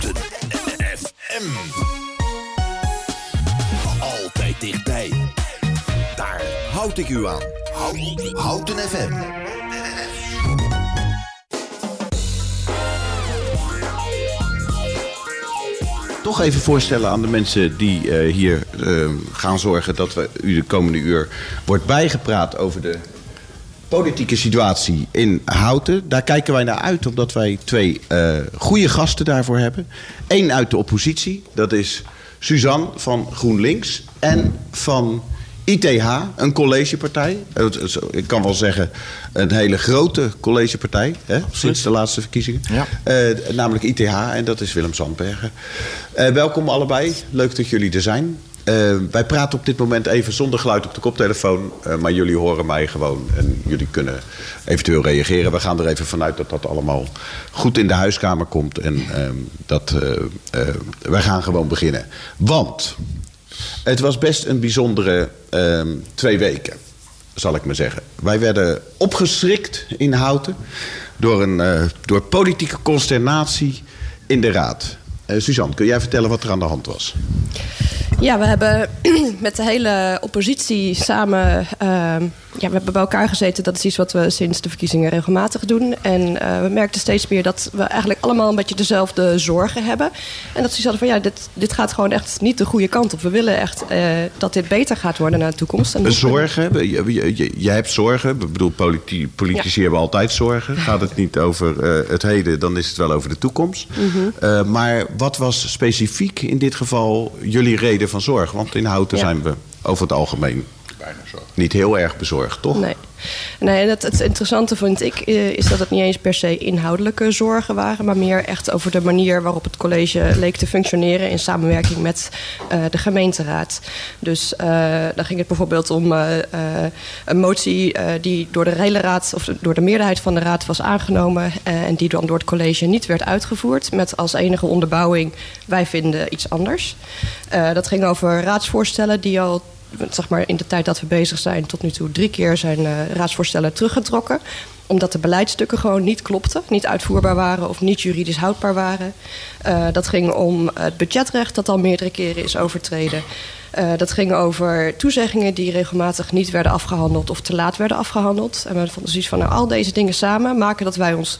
Houten FM. Altijd dichtbij. Daar houd ik u aan. Houten FM. Toch even voorstellen aan de mensen die eh, hier eh, gaan zorgen dat we u de komende uur wordt bijgepraat over de politieke situatie in Houten. Daar kijken wij naar uit omdat wij twee uh, goede gasten daarvoor hebben. Eén uit de oppositie, dat is Suzanne van GroenLinks en van ITH, een collegepartij. Ik kan wel zeggen een hele grote collegepartij, hè, sinds de laatste verkiezingen. Ja. Uh, namelijk ITH en dat is Willem Zandbergen. Uh, welkom allebei, leuk dat jullie er zijn. Uh, wij praten op dit moment even zonder geluid op de koptelefoon. Uh, maar jullie horen mij gewoon en jullie kunnen eventueel reageren. We gaan er even vanuit dat dat allemaal goed in de huiskamer komt. En uh, dat, wij gaan gewoon beginnen. Want het was best een bijzondere ehm, twee weken, zal ik maar zeggen. Wij werden opgeschrikt in Houten door, een, door politieke consternatie in de raad. Suzanne, kun jij vertellen wat er aan de hand was? Ja, we hebben met de hele oppositie samen. Uh, ja, we hebben bij elkaar gezeten. Dat is iets wat we sinds de verkiezingen regelmatig doen. En uh, we merkten steeds meer dat we eigenlijk allemaal een beetje dezelfde zorgen hebben. En dat ze hadden van ja, dit, dit gaat gewoon echt niet de goede kant op. We willen echt uh, dat dit beter gaat worden naar de toekomst. En zorgen? Jij hebt zorgen. Ik bedoel, politi politici ja. hebben altijd zorgen. Gaat het niet over uh, het heden, dan is het wel over de toekomst. Mm -hmm. maar wat was specifiek in dit geval jullie reden van zorg? Want in Houten ja. zijn we over het algemeen bijna zo. niet heel erg bezorgd, toch? Nee. Nee, het, het interessante vind ik eh, is dat het niet eens per se inhoudelijke zorgen waren, maar meer echt over de manier waarop het college leek te functioneren in samenwerking met uh, de gemeenteraad. Dus uh, dan ging het bijvoorbeeld om een motie die door de hele raad of door de meerderheid van de raad was aangenomen en die dan door het college niet werd uitgevoerd, met als enige onderbouwing wij vinden iets anders. dat ging over raadsvoorstellen die al zeg maar, in de tijd dat we bezig zijn, tot nu toe drie keer zijn uh, raadsvoorstellen teruggetrokken. Omdat de beleidsstukken gewoon niet klopten, niet uitvoerbaar waren of niet juridisch houdbaar waren. Uh, dat ging om het budgetrecht dat al meerdere keren is overtreden. Uh, dat ging over toezeggingen die regelmatig niet werden afgehandeld of te laat werden afgehandeld. En we vonden zoiets van nou, al deze dingen samen maken dat wij ons.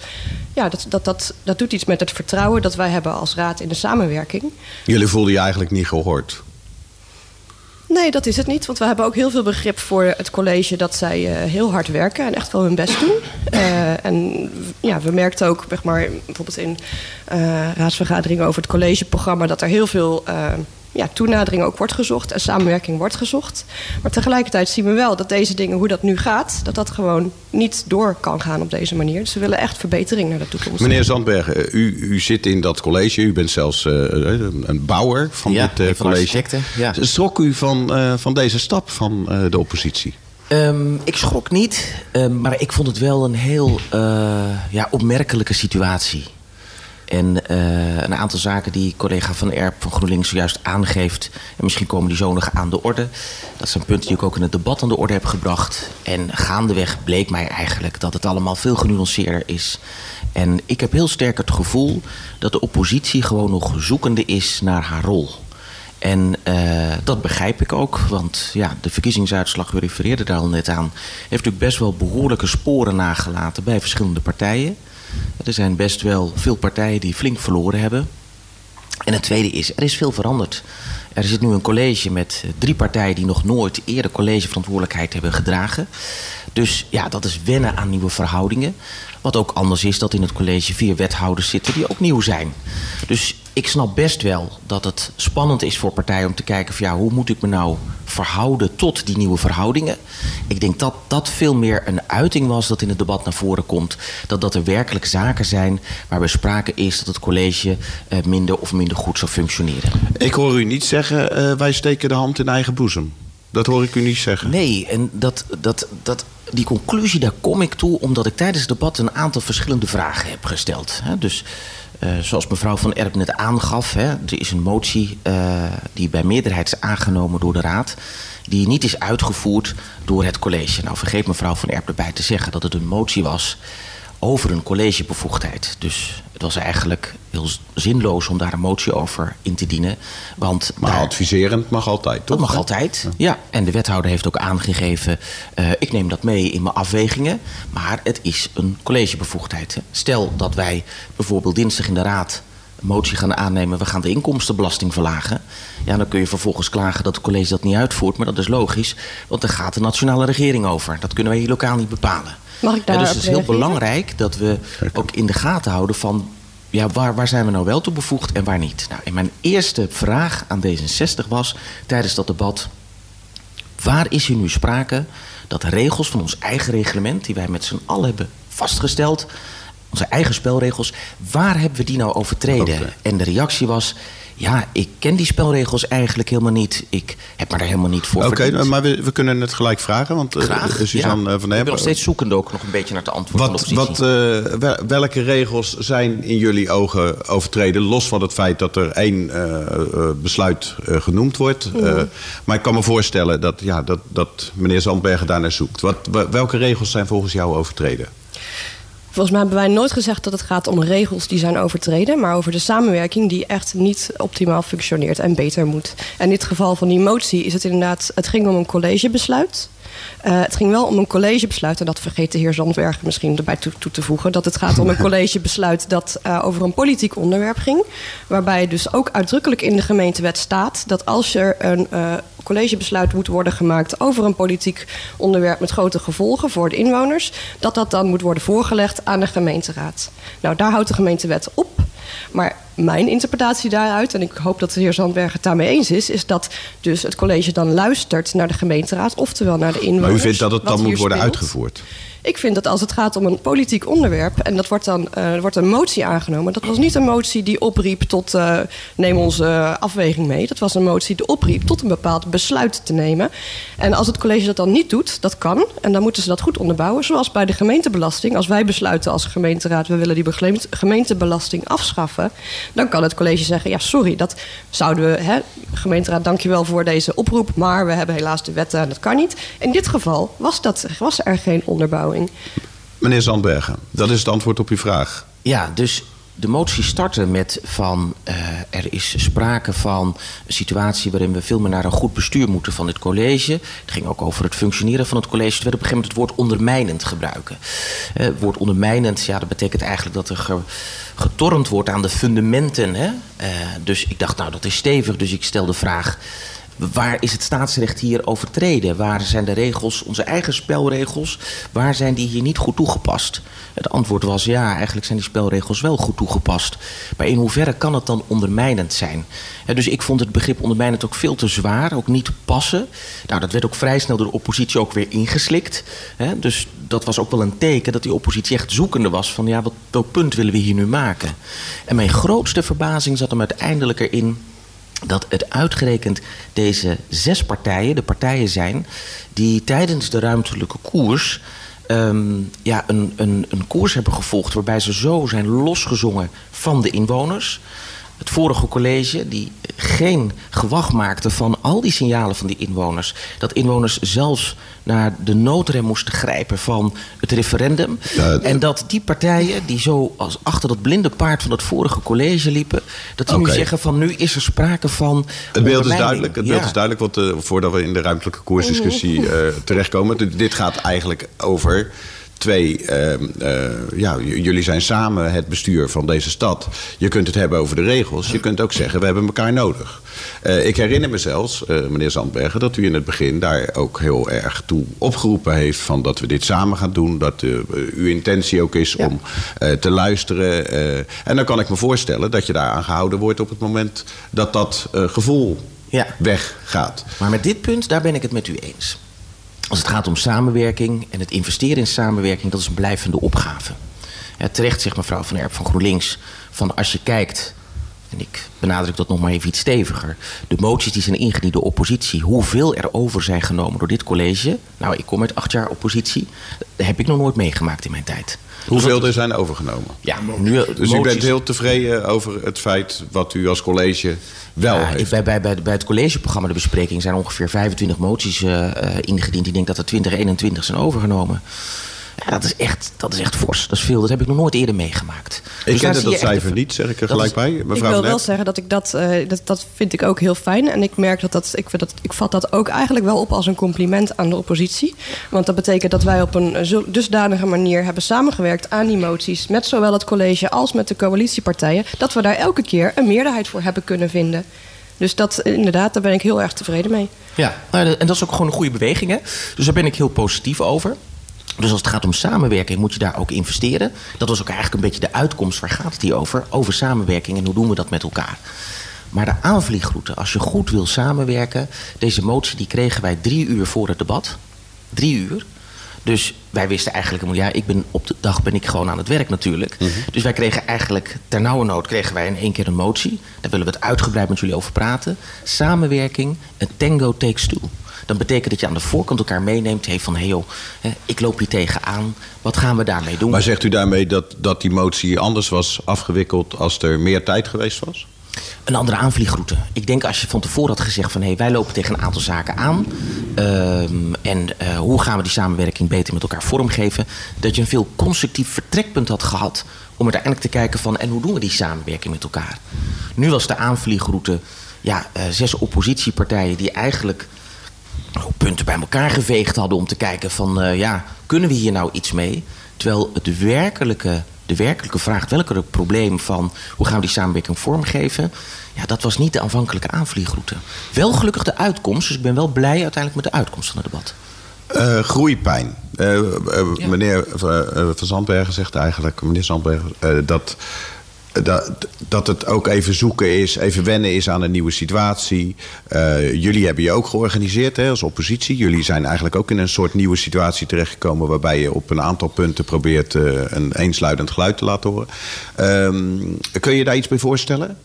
Ja, dat, dat, dat, dat doet iets met het vertrouwen dat wij hebben als raad in de samenwerking. Jullie voelden je eigenlijk niet gehoord? Nee, dat is het niet. Want we hebben ook heel veel begrip voor het college dat zij uh, heel hard werken en echt wel hun best doen. Uh, en ja, we merkten ook, zeg maar, bijvoorbeeld in uh, raadsvergaderingen over het collegeprogramma, dat er heel veel ja, toenadering ook wordt gezocht en samenwerking wordt gezocht. Maar tegelijkertijd zien we wel dat deze dingen, hoe dat nu gaat, dat dat gewoon niet door kan gaan op deze manier. Dus we willen echt verbetering naar de toekomst. Meneer Zandbergen, u, u zit in dat college, u bent zelfs uh, een bouwer van ja, dit uh, college. Ja. Schrok u van, uh, van deze stap van de oppositie? Um, ik schrok niet, um, maar ik vond het wel een heel ja, opmerkelijke situatie. En uh, een aantal zaken die collega Van Erp van GroenLinks zojuist aangeeft... en misschien komen die zo nog aan de orde. Dat zijn punten die ik ook in het debat aan de orde heb gebracht. En gaandeweg bleek mij eigenlijk dat het allemaal veel genuanceerder is. En ik heb heel sterk het gevoel dat de oppositie gewoon nog zoekende is naar haar rol. En uh, dat begrijp ik ook, want ja, de verkiezingsuitslag, we refereerden daar al net aan, heeft natuurlijk best wel behoorlijke sporen nagelaten bij verschillende partijen. Er zijn best wel veel partijen die flink verloren hebben. En het tweede is, er is veel veranderd. Er zit nu een college met drie partijen die nog nooit eerder collegeverantwoordelijkheid hebben gedragen. Dus ja, dat is wennen aan nieuwe verhoudingen. Wat ook anders is dat in het college vier wethouders zitten die ook nieuw zijn. Dus ik snap best wel dat het spannend is voor partijen om te kijken van ja, hoe moet ik me nou verhouden tot die nieuwe verhoudingen. Ik denk dat dat veel meer een uiting was dat in het debat naar voren komt. Dat dat er werkelijk zaken zijn waarbij sprake is dat het college uh, minder of minder goed zou functioneren. Ik hoor u niet zeggen uh, wij steken de hand in eigen boezem. Dat hoor ik u niet zeggen. Nee, en dat, dat, dat, die conclusie, daar kom ik toe omdat ik tijdens het debat een aantal verschillende vragen heb gesteld. Dus uh, zoals mevrouw Van Erp net aangaf, er is een motie uh, die bij meerderheid is aangenomen door de Raad, die niet is uitgevoerd door het college. Nou, vergeet mevrouw Van Erp erbij te zeggen dat het een motie was over een collegebevoegdheid. Dus Het was eigenlijk heel zinloos om daar een motie over in te dienen. Want Maar daar- adviserend mag altijd, toch? dat mag altijd. Ja. En de wethouder heeft ook aangegeven: eh, ik neem dat mee in mijn afwegingen. Maar het is een collegebevoegdheid. Stel dat wij bijvoorbeeld dinsdag in de raad een motie gaan aannemen: we gaan de inkomstenbelasting verlagen. Ja, dan kun je vervolgens klagen dat het college dat niet uitvoert. Maar dat is logisch, want daar gaat de nationale regering over. Dat kunnen wij hier lokaal niet bepalen. Mag ik Ja, daar dus het is heel belangrijk dat we ook in de gaten houden van... Ja, waar, waar zijn we nou wel toe bevoegd en waar niet? Nou, en mijn eerste vraag aan D66 was tijdens dat debat... waar is hier nu sprake dat de regels van ons eigen reglement... die wij met z'n allen hebben vastgesteld, onze eigen spelregels... waar hebben we die nou overtreden? En de reactie was... ja, ik ken die spelregels eigenlijk helemaal niet. Ik heb me daar helemaal niet voor Oké, maar we, we kunnen het gelijk vragen. Want eh, Graag. eh, Suzanne ja. eh, van Ik ben nog steeds zoekende ook nog een beetje naar het antwoord Wat, van de wat, wel- welke regels zijn in jullie ogen overtreden? Los van het feit dat er één besluit genoemd wordt. Eh, maar ik kan me voorstellen dat, ja, dat, dat meneer Zandbergen daar naar zoekt. Wat, wa- welke regels zijn volgens jou overtreden? Volgens mij hebben wij nooit gezegd dat het gaat om regels die zijn overtreden, maar over de samenwerking die echt niet optimaal functioneert en beter moet. En in dit geval van die motie is het inderdaad, het ging om een collegebesluit. Eh, het ging wel om een collegebesluit, en dat vergeet de heer Zandbergen misschien erbij toe, toe te voegen, dat het gaat om een collegebesluit dat eh, over een politiek onderwerp ging. Waarbij dus ook uitdrukkelijk in de gemeentewet staat dat als er een eh, collegebesluit moet worden gemaakt over een politiek onderwerp met grote gevolgen voor de inwoners, dat dat dan moet worden voorgelegd aan de gemeenteraad. Nou, daar houdt de gemeentewet op. Maar mijn interpretatie daaruit, en ik hoop dat de heer Zandberg het daarmee eens is, is dat dus het college dan luistert naar de gemeenteraad, oftewel naar de inwoners. Maar u vindt dat het dan moet worden speelt. uitgevoerd? Ik vind dat als het gaat om een politiek onderwerp en dat wordt dan eh, wordt een motie aangenomen. Dat was niet een motie die opriep tot eh, neem onze afweging mee. Dat was een motie die opriep tot een bepaald besluit te nemen. En als het college dat dan niet doet, dat kan. En dan moeten ze dat goed onderbouwen. Zoals bij de gemeentebelasting. Als wij besluiten als gemeenteraad, we willen die gemeentebelasting afschaffen. Dan kan het college zeggen, ja sorry, dat zouden we, hè, gemeenteraad dankjewel voor deze oproep. Maar we hebben helaas de wetten en dat kan niet. In dit geval was, dat, was er geen Meneer Zandbergen, dat is het antwoord op uw vraag. Ja, dus de motie startte met van eh, er is sprake van een situatie waarin we veel meer naar een goed bestuur moeten van dit college. Het ging ook over het functioneren van het college. Het werd op een gegeven moment het woord ondermijnend gebruiken. Eh, het woord ondermijnend, ja, dat betekent eigenlijk dat er ge- getornd wordt aan de fundamenten. Hè? Eh, dus ik dacht, nou dat is stevig. Dus ik stel de vraag. Waar is het staatsrecht hier overtreden? Waar zijn de regels, onze eigen spelregels, waar zijn die hier niet goed toegepast? Het antwoord was ja, eigenlijk zijn die spelregels wel goed toegepast. Maar in hoeverre kan het dan ondermijnend zijn? Dus ik vond het begrip ondermijnend ook veel te zwaar, ook niet passen. Nou, dat werd ook vrij snel door de oppositie ook weer ingeslikt. Dus dat was ook wel een teken dat die oppositie echt zoekende was van ja, wat, welk punt willen we hier nu maken? En mijn grootste verbazing zat hem uiteindelijk erin dat het uitgerekend deze zes partijen, de partijen zijn, die tijdens de ruimtelijke koers ehm, ja, een, een, een koers hebben gevolgd waarbij ze zo zijn losgezongen van de inwoners. Het vorige college, die geen gewacht maakte van al die signalen van die inwoners. Dat inwoners zelfs naar de noodrem moesten grijpen van het referendum. Ja, en dat die partijen, die zo als achter dat blinde paard van het vorige college liepen, dat die nu zeggen van nu is er sprake van. Het beeld is duidelijk. Het beeld Ja. is duidelijk want, eh, voordat we in de ruimtelijke koersdiscussie eh, terechtkomen. Dit gaat eigenlijk over twee. ehm, eh, ja, jullie zijn samen het bestuur van deze stad. Je kunt het hebben over de regels. Je kunt ook zeggen, we hebben elkaar nodig. Eh, ik herinner me zelfs, eh, meneer Zandbergen, dat u in het begin daar ook heel erg toe opgeroepen heeft van dat we dit samen gaan doen. Dat uw intentie ook is om te luisteren. en dan kan ik me voorstellen dat je daaraan gehouden wordt op het moment dat dat gevoel Ja. weggaat. Maar met dit punt, daar ben ik het met u eens. Als het gaat om samenwerking en het investeren in samenwerking, dat is een blijvende opgave. Terecht zegt mevrouw Van Erp van GroenLinks, van als je kijkt, en ik benadruk dat nog maar even iets steviger, de moties die zijn ingediend door oppositie, hoeveel er over zijn genomen door dit college. Nou, ik kom uit acht jaar oppositie, dat heb ik nog nooit meegemaakt in mijn tijd. Hoeveel er zijn overgenomen? Ja, nu, Dus u bent heel tevreden over het feit wat u als college wel Ja, heeft? bij, bij, bij het collegeprogramma, de bespreking, zijn ongeveer 25 moties eh, eh, ingediend. Ik denk dat er 20, 21 zijn overgenomen. Ja, dat is echt, dat is echt fors. Dat is veel. Dat heb ik nog nooit eerder meegemaakt. Ik Dus kende dat cijfer niet, zeg ik er gelijk is- bij. Ik Mevrouw wil Van wel zeggen dat ik dat, eh, dat, dat vind ik ook heel fijn. En ik merk dat dat, ik, vind dat, ik vat dat ook eigenlijk wel op als een compliment aan de oppositie. Want dat betekent dat wij op een eh, dusdanige manier hebben samengewerkt aan die moties. Met zowel het college als met de coalitiepartijen. Dat we daar elke keer een meerderheid voor hebben kunnen vinden. Dus dat eh, inderdaad, daar ben ik heel erg tevreden mee. Ja, nou, en dat is ook gewoon een goede beweging. Hè? Dus daar ben ik heel positief over. Dus als het gaat om samenwerking, moet je daar ook investeren. Dat was ook eigenlijk een beetje de uitkomst. Waar gaat het hier over? Over samenwerking en hoe doen we dat met elkaar? Maar de aanvliegroute, als je goed wil samenwerken... deze motie die kregen wij drie uur voor het debat. Drie uur. Dus wij wisten eigenlijk... Ja, ik ben op de dag ben ik gewoon aan het werk natuurlijk. Dus wij kregen eigenlijk... ter nauwe nood kregen wij in één keer een motie. Daar willen we het uitgebreid met jullie over praten. Samenwerking, een tango takes two. Dan betekent dat je aan de voorkant elkaar meeneemt. Hey, van, hey joh, ik loop hier tegenaan. Wat gaan we daarmee doen? Maar zegt u daarmee dat, dat die motie anders was afgewikkeld als er meer tijd geweest was? Een andere aanvliegroute. Ik denk als je van tevoren had gezegd van... hé, wij lopen tegen een aantal zaken aan... ehm, en eh, hoe gaan we die samenwerking beter met elkaar vormgeven... dat je een veel constructief vertrekpunt had gehad... om uiteindelijk te kijken van... en hoe doen we die samenwerking met elkaar? Nu was de aanvliegroute... ja, eh, zes oppositiepartijen die eigenlijk punten bij elkaar geveegd hadden om te kijken van eh, ja, kunnen we hier nou iets mee? Terwijl het werkelijke, de werkelijke vraag, het welke probleem van hoe gaan we die samenwerking vormgeven, ja, dat was niet de aanvankelijke aanvliegroute. Wel gelukkig de uitkomst, dus ik ben wel blij uiteindelijk met de uitkomst van het debat. Eh, groeipijn. Eh, Ja. Meneer Van Zandbergen zegt eigenlijk, meneer Zandbergen, eh, dat, dat, dat het ook even zoeken is, even wennen is aan een nieuwe situatie. Eh, jullie hebben je ook georganiseerd hè, als oppositie. Jullie zijn eigenlijk ook in een soort nieuwe situatie terechtgekomen waarbij je op een aantal punten probeert eh, een eensluidend geluid te laten horen. Ehm, kun je daar iets bij voorstellen?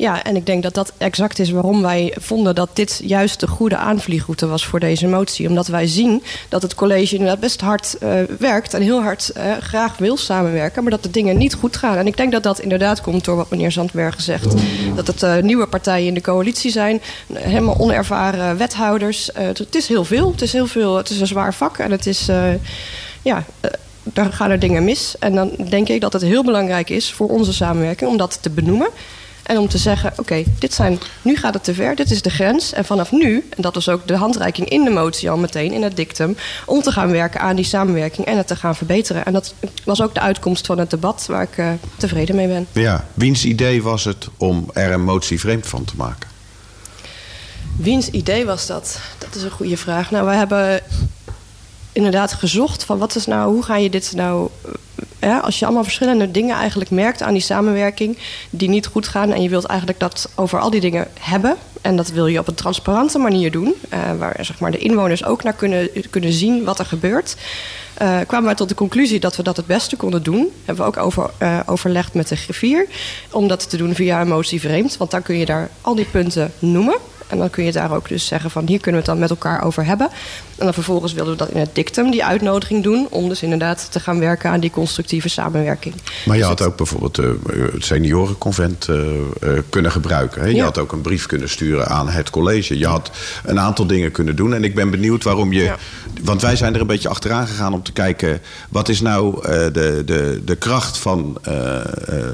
Ja, en ik denk dat dat exact is waarom wij vonden dat dit juist de goede aanvliegroute was voor deze motie. Omdat wij zien dat het college inderdaad best hard eh, werkt en heel hard eh, graag wil samenwerken, maar dat de dingen niet goed gaan. En ik denk dat dat inderdaad komt door wat meneer Zandbergen zegt. Dat het eh, nieuwe partijen in de coalitie zijn, helemaal onervaren wethouders. Het- is heel veel. Het is heel veel. Het is een zwaar vak en het is. ja, daar gaan er dingen mis. En dan denk ik dat het heel belangrijk is voor onze samenwerking om dat te benoemen. En om te zeggen, oké, dit zijn, nu gaat het te ver, dit is de grens. En vanaf nu, en dat was ook de handreiking in de motie al meteen, in het dictum... om te gaan werken aan die samenwerking en het te gaan verbeteren. En dat was ook de uitkomst van het debat waar ik eh, tevreden mee ben. Ja. Wiens idee was het om er een motie vreemd van te maken? Wiens idee was dat? Dat is een goede vraag. Nou, we hebben inderdaad gezocht van wat is nou, hoe ga je dit nou. eh, als je allemaal verschillende dingen eigenlijk merkt aan die samenwerking die niet goed gaan en je wilt eigenlijk dat over al die dingen hebben en dat wil je op een transparante manier doen, eh, waar zeg maar, de inwoners ook naar kunnen, kunnen zien wat er gebeurt. eh, kwamen wij tot de conclusie dat we dat het beste konden doen. Hebben we ook over, overlegd met de griffier om dat te doen via een motie vreemd. Want dan kun je daar al die punten noemen. En dan kun je daar ook dus zeggen van hier kunnen we het dan met elkaar over hebben. En dan vervolgens wilden we dat in het dictum, die uitnodiging doen... om dus inderdaad te gaan werken aan die constructieve samenwerking. Maar je Dus had het- ook bijvoorbeeld eh, het seniorenconvent eh, eh, kunnen gebruiken. Hè? Je Ja. had ook een brief kunnen sturen aan het college. Je had een aantal dingen kunnen doen. En ik ben benieuwd waarom je... Ja. Want wij zijn er een beetje achteraan gegaan om te kijken... wat is nou de, de, de kracht van,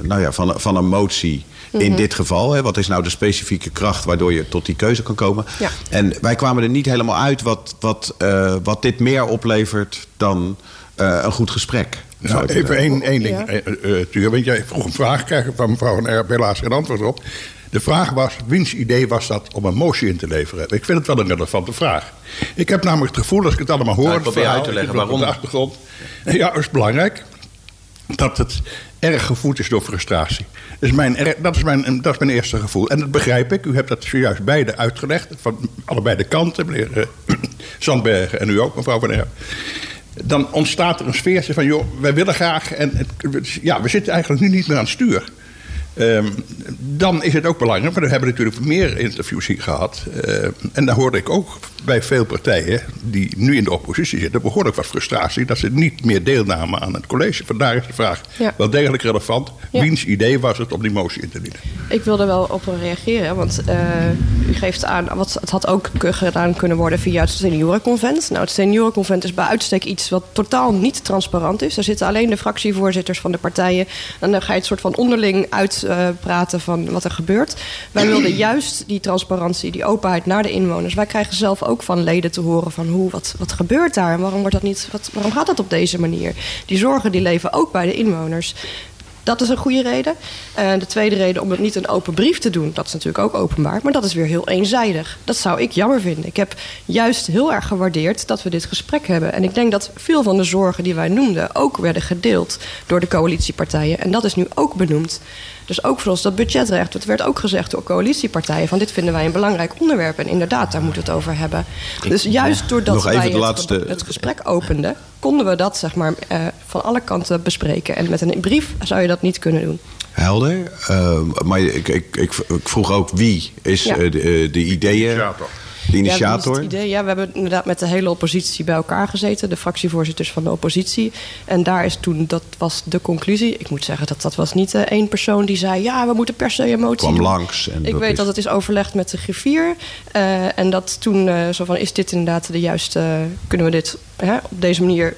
nou ja, van, van een motie... In Mhm. dit geval, hè, wat is nou de specifieke kracht waardoor je tot die keuze kan komen? Ja. En wij kwamen er niet helemaal uit wat, wat, eh, wat dit meer oplevert dan eh, een goed gesprek. Nou, even één, één ding, Ja. eh, Tuur. Want jij vroeg een vraag, krijg ik van mevrouw Van Erp helaas geen antwoord op. De vraag was, wiens idee was dat om een motie in te leveren? Ik vind het wel een relevante vraag. Ik heb namelijk het gevoel, als ik het allemaal hoor... Ja, ik probeer uit te leggen waarom. de achtergrond. Ja, dat is belangrijk. Dat het erg gevoed is door frustratie. Dat is, mijn, dat, is mijn, dat is mijn eerste gevoel. En dat begrijp ik. U hebt dat zojuist beide uitgelegd. Van allebei de kanten, meneer eh, Zandbergen en u ook, mevrouw Van Erp dan ontstaat er een sfeertje van, joh, wij willen graag. En ja, we zitten eigenlijk nu niet meer aan het stuur. Ehm, dan is het ook belangrijk, want we hebben natuurlijk meer interviews hier gehad. Eh, en daar hoorde ik ook bij veel partijen die nu in de oppositie zitten, behoorlijk wat frustratie dat ze niet meer deelnamen aan het college. Vandaar is de vraag Ja. wel degelijk relevant. Ja. Wiens idee was het om die motie in te dienen? Ik wil er wel op reageren, want eh, u geeft aan, wat, het had ook gedaan kunnen worden via het seniorenconvent. Nou, het seniorenconvent is bij uitstek iets wat totaal niet transparant is. Daar zitten alleen de fractievoorzitters van de partijen. En dan ga je het soort van onderling uitpraten van wat er gebeurt. Wij wilden juist die transparantie, die openheid naar de inwoners. Wij krijgen zelf ook van leden te horen van hoe, wat, wat gebeurt daar en waarom, wordt dat niet, wat, waarom gaat dat op deze manier? Die zorgen die leven ook bij de inwoners. Dat is een goede reden. En de tweede reden om het niet een open brief te doen, dat is natuurlijk ook openbaar, maar dat is weer heel eenzijdig. Dat zou ik jammer vinden. Ik heb juist heel erg gewaardeerd dat we dit gesprek hebben. En ik denk dat veel van de zorgen die wij noemden ook werden gedeeld door de coalitiepartijen. En dat is nu ook benoemd. Dus ook voor ons dat budgetrecht. Het werd ook gezegd door coalitiepartijen van dit vinden wij een belangrijk onderwerp. En inderdaad, daar moeten we het over hebben. Dus juist doordat Nog even wij het, laatste- het gesprek openden, konden we dat zeg maar eh, van alle kanten bespreken. En met een brief zou je dat niet kunnen doen. Helder. Eh, maar ik, ik, ik, ik vroeg ook wie is Ja. eh, de, eh, de ideeën... De Ja, initiator. is het idee. Ja, we hebben inderdaad met de hele oppositie bij elkaar gezeten. De fractievoorzitters van de oppositie. En daar is toen, dat was de conclusie. Ik moet zeggen dat dat was niet eh, één persoon die zei... ja, we moeten per se een motie kwam langs. En Ik weet is- dat het is overlegd met de griffier. eh, en dat toen eh, zo van, is dit inderdaad de juiste... kunnen we dit hè, op deze manier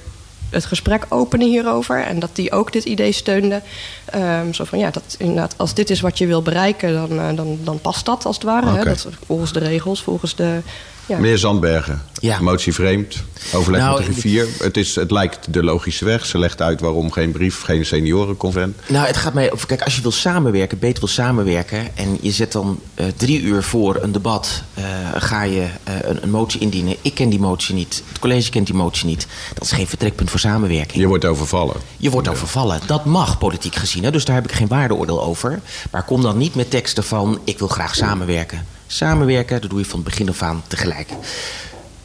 het gesprek openen hierover? En dat die ook dit idee steunde. Ehm, zo van, ja, dat inderdaad, als dit is wat je wil bereiken... dan, eh, dan, dan past dat als het ware. Hè? Dat, volgens de regels, volgens de... Ja. Meneer Zandbergen, Ja. motie vreemd, overleg Nou, met de griffier. Het, is, het lijkt de logische weg. Ze legt uit waarom geen brief, geen seniorenconvent. Nou, het gaat mij over. Kijk, als je wil samenwerken, beter wil samenwerken. en je zet dan eh, drie uur voor een debat. eh, ga je eh, een, een motie indienen. Ik ken die motie niet. Het college kent die motie niet. Dat is geen vertrekpunt voor samenwerking. Je wordt overvallen. Je wordt overvallen. Dat mag politiek gezien. Hè? Dus daar heb ik geen waardeoordeel over. Maar kom dan niet met teksten van: ik wil graag samenwerken. Samenwerken, dat doe je van begin af aan tegelijk.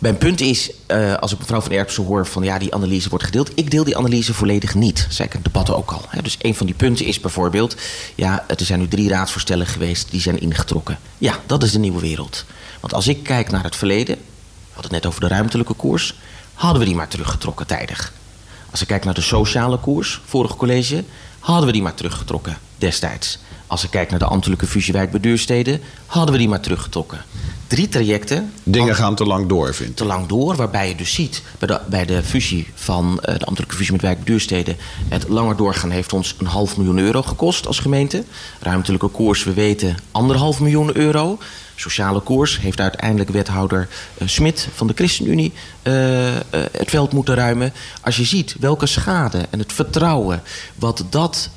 Mijn punt is, eh, als ik mevrouw van Erpsen hoor van ja, die analyse wordt gedeeld. Ik deel die analyse volledig niet. Zei ik in het debat ook al. Hè. Dus een van die punten is bijvoorbeeld, ja, er zijn nu drie raadsvoorstellen geweest die zijn ingetrokken. Ja, dat is de nieuwe wereld. Want als ik kijk naar het verleden, we hadden het net over de ruimtelijke koers, hadden we die maar teruggetrokken tijdig. Als ik kijk naar de sociale koers, vorig college, hadden we die maar teruggetrokken destijds. Als ik kijk naar de ambtelijke fusiewijk bij Duurstede, hadden we die maar teruggetrokken. Drie trajecten. Dingen gaan te lang door, vind ik. te lang door. Waarbij je dus ziet bij de, bij de fusie van eh, de ambtelijke fusie met wijk Duurstede. Het langer doorgaan heeft ons een half miljoen euro gekost als gemeente. Ruimtelijke koers, we weten, anderhalf miljoen euro. Sociale koers heeft uiteindelijk wethouder eh, Smit van de ChristenUnie eh, het veld moeten ruimen. Als je ziet welke schade en het vertrouwen wat dat.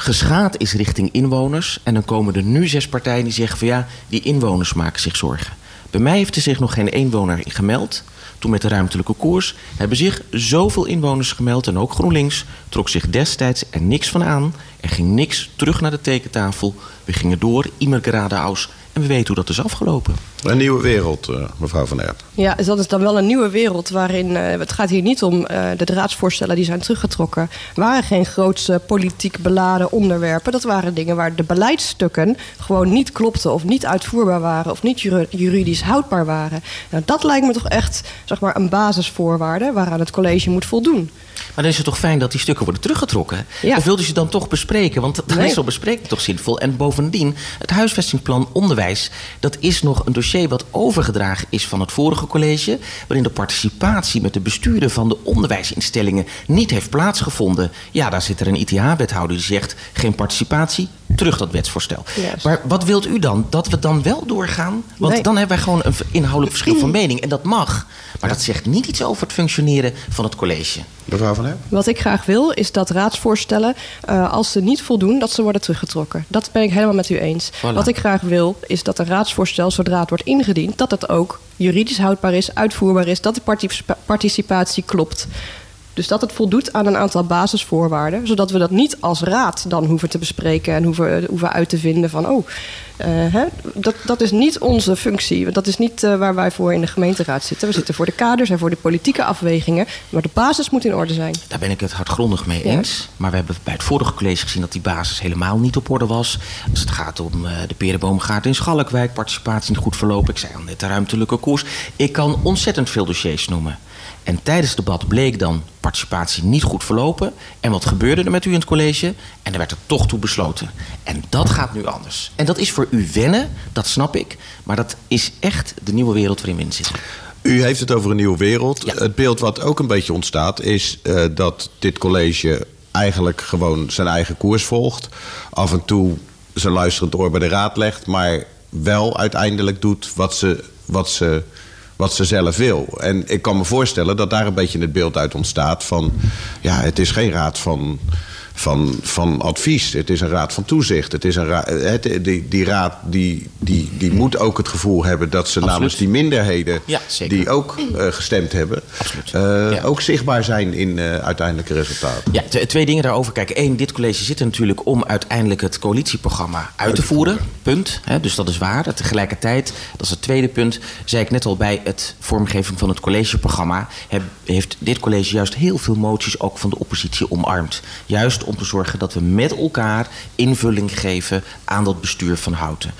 Geschaad is richting inwoners. En dan komen er nu zes partijen die zeggen van ja, die inwoners maken zich zorgen. Bij mij heeft er zich nog geen inwoner gemeld. Toen met de ruimtelijke koers hebben zich zoveel inwoners gemeld. En ook GroenLinks trok zich destijds er niks van aan. Er ging niks terug naar de tekentafel. We gingen door, immer geradeaus. En we weten hoe dat is afgelopen. Een nieuwe wereld, eh, mevrouw Van Erp. Ja, dus dat is dan wel een nieuwe wereld waarin. eh, het gaat hier niet om eh, de raadsvoorstellen die zijn teruggetrokken. waren geen grootse politiek beladen onderwerpen. Dat waren dingen waar de beleidsstukken gewoon niet klopten. of niet uitvoerbaar waren. of niet juridisch houdbaar waren. Nou, dat lijkt me toch echt zeg maar, een basisvoorwaarde waaraan het college moet voldoen. Maar dan is het toch fijn dat die stukken worden teruggetrokken? Ja. Of wilden ze dan toch bespreken? Want dan Nee. is zo'n bespreking toch zinvol. En bovendien, het huisvestingsplan onderwijs... dat is nog een dossier wat overgedragen is van het vorige college... waarin de participatie met de besturen van de onderwijsinstellingen... niet heeft plaatsgevonden. Ja, daar zit er een ITH-wethouder die zegt... geen participatie, terug dat wetsvoorstel. Juist. Maar wat wilt u dan? Dat we dan wel doorgaan? Want Nee. dan hebben wij gewoon een inhoudelijk verschil van mening. En dat mag. Maar dat zegt niet iets over het functioneren van het college. Mevrouw Van? Wat ik graag wil, is dat raadsvoorstellen, eh, als ze niet voldoen, dat ze worden teruggetrokken. Dat ben ik helemaal met u eens. Voilà. Wat ik graag wil, is dat een raadsvoorstel, zodra het wordt ingediend, dat het ook juridisch houdbaar is, uitvoerbaar is, dat de particip- participatie klopt. Dus dat het voldoet aan een aantal basisvoorwaarden, zodat we dat niet als raad dan hoeven te bespreken en hoeven, hoeven uit te vinden van, oh, eh, hè, dat, dat is niet onze functie. Dat is niet eh, waar wij voor in de gemeenteraad zitten. We zitten voor de kaders en voor de politieke afwegingen, maar de basis moet in orde zijn. Daar ben ik het hardgrondig mee Ja. eens. Maar we hebben bij het vorige college gezien dat die basis helemaal niet op orde was. Als het gaat om eh, de Perenboomgaard in Schalkwijk, participatie niet goed verlopen. Ik zei al net de ruimtelijke koers. Ik kan ontzettend veel dossiers noemen. En tijdens het debat bleek dan participatie niet goed verlopen. En wat gebeurde er met u in het college? En er werd er toch toe besloten. En dat gaat nu anders. En dat is voor u wennen, dat snap ik. Maar dat is echt de nieuwe wereld waarin we in zitten. U heeft het over een nieuwe wereld. Ja. Het beeld wat ook een beetje ontstaat is eh, dat dit college eigenlijk gewoon zijn eigen koers volgt. Af en toe zijn luisterend oor bij de raad legt, maar wel uiteindelijk doet wat ze, wat ze, wat ze zelf wil. En ik kan me voorstellen dat daar een beetje het beeld uit ontstaat van... ja, het is geen raad van, van, van advies. Het is een raad van toezicht. Het is een ra- het, die, die raad die, die, die moet ook het gevoel hebben dat ze namens die minderheden... Ja, die ook eh, gestemd hebben, eh, Ja. ook zichtbaar zijn in eh, uiteindelijke resultaten. Ja, twee dingen daarover. Kijk, één, dit college zit er natuurlijk om uiteindelijk het coalitieprogramma uit te voeren. Punt. Dus dat is waar. Tegelijkertijd, dat is het tweede punt, zei ik net al bij het vormgeving van het collegeprogramma, heb- heeft dit college juist heel veel moties ook van de oppositie omarmd. Juist om te zorgen dat we met elkaar invulling geven aan dat bestuur van Houten.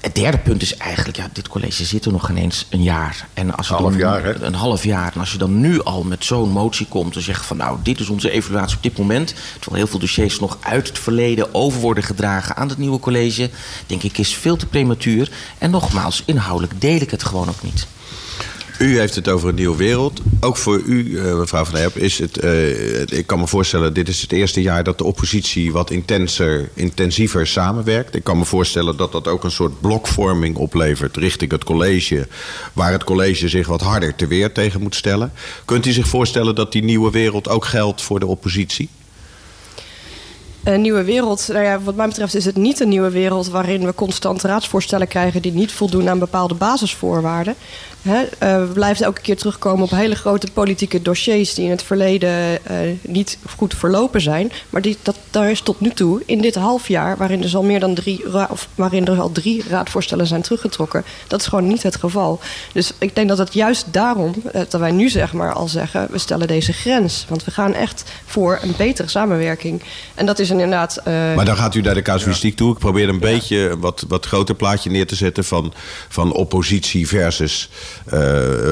Het derde punt is eigenlijk, ja, dit college zit er nog ineens een jaar. En als je Half dan, jaar, hè? Een half jaar. En als je dan nu al met zo'n motie komt en zegt van nou, dit is onze evaluatie op dit moment. Terwijl heel veel dossiers nog uit het verleden over worden gedragen aan het nieuwe college. Denk ik is veel te prematuur. En nogmaals, inhoudelijk deel ik het gewoon ook niet. U heeft het over een nieuwe wereld. Ook voor u, eh, mevrouw Van Herp, is het... eh, ik kan me voorstellen, dit is het eerste jaar dat de oppositie... wat intenser, intensiever samenwerkt. Ik kan me voorstellen dat dat ook een soort blokvorming oplevert... richting het college, waar het college zich wat harder te weer tegen moet stellen. Kunt u zich voorstellen dat die nieuwe wereld ook geldt voor de oppositie? Een nieuwe wereld, nou ja, wat mij betreft is het niet een nieuwe wereld waarin we constant raadsvoorstellen krijgen die niet voldoen aan bepaalde basisvoorwaarden. Hè, eh, we blijven elke keer terugkomen op hele grote politieke dossiers die in het verleden eh, niet goed verlopen zijn. Maar die, dat, daar is tot nu toe, in dit half jaar, waarin er al meer dan drie, of waarin er al drie raadvoorstellen zijn teruggetrokken, dat is gewoon niet het geval. Dus ik denk dat het juist daarom, eh, dat wij nu zeg maar al zeggen, we stellen deze grens. Want we gaan echt voor een betere samenwerking. En dat is inderdaad. Maar dan gaat u naar de casuïstiek toe. Ik probeer een beetje wat, wat groter plaatje neer te zetten... van, van oppositie versus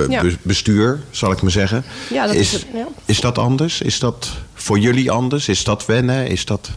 Ja. be- bestuur, zal ik maar zeggen. Ja, dat is het, is dat anders? Is dat voor jullie anders? Is dat wennen? Is dat...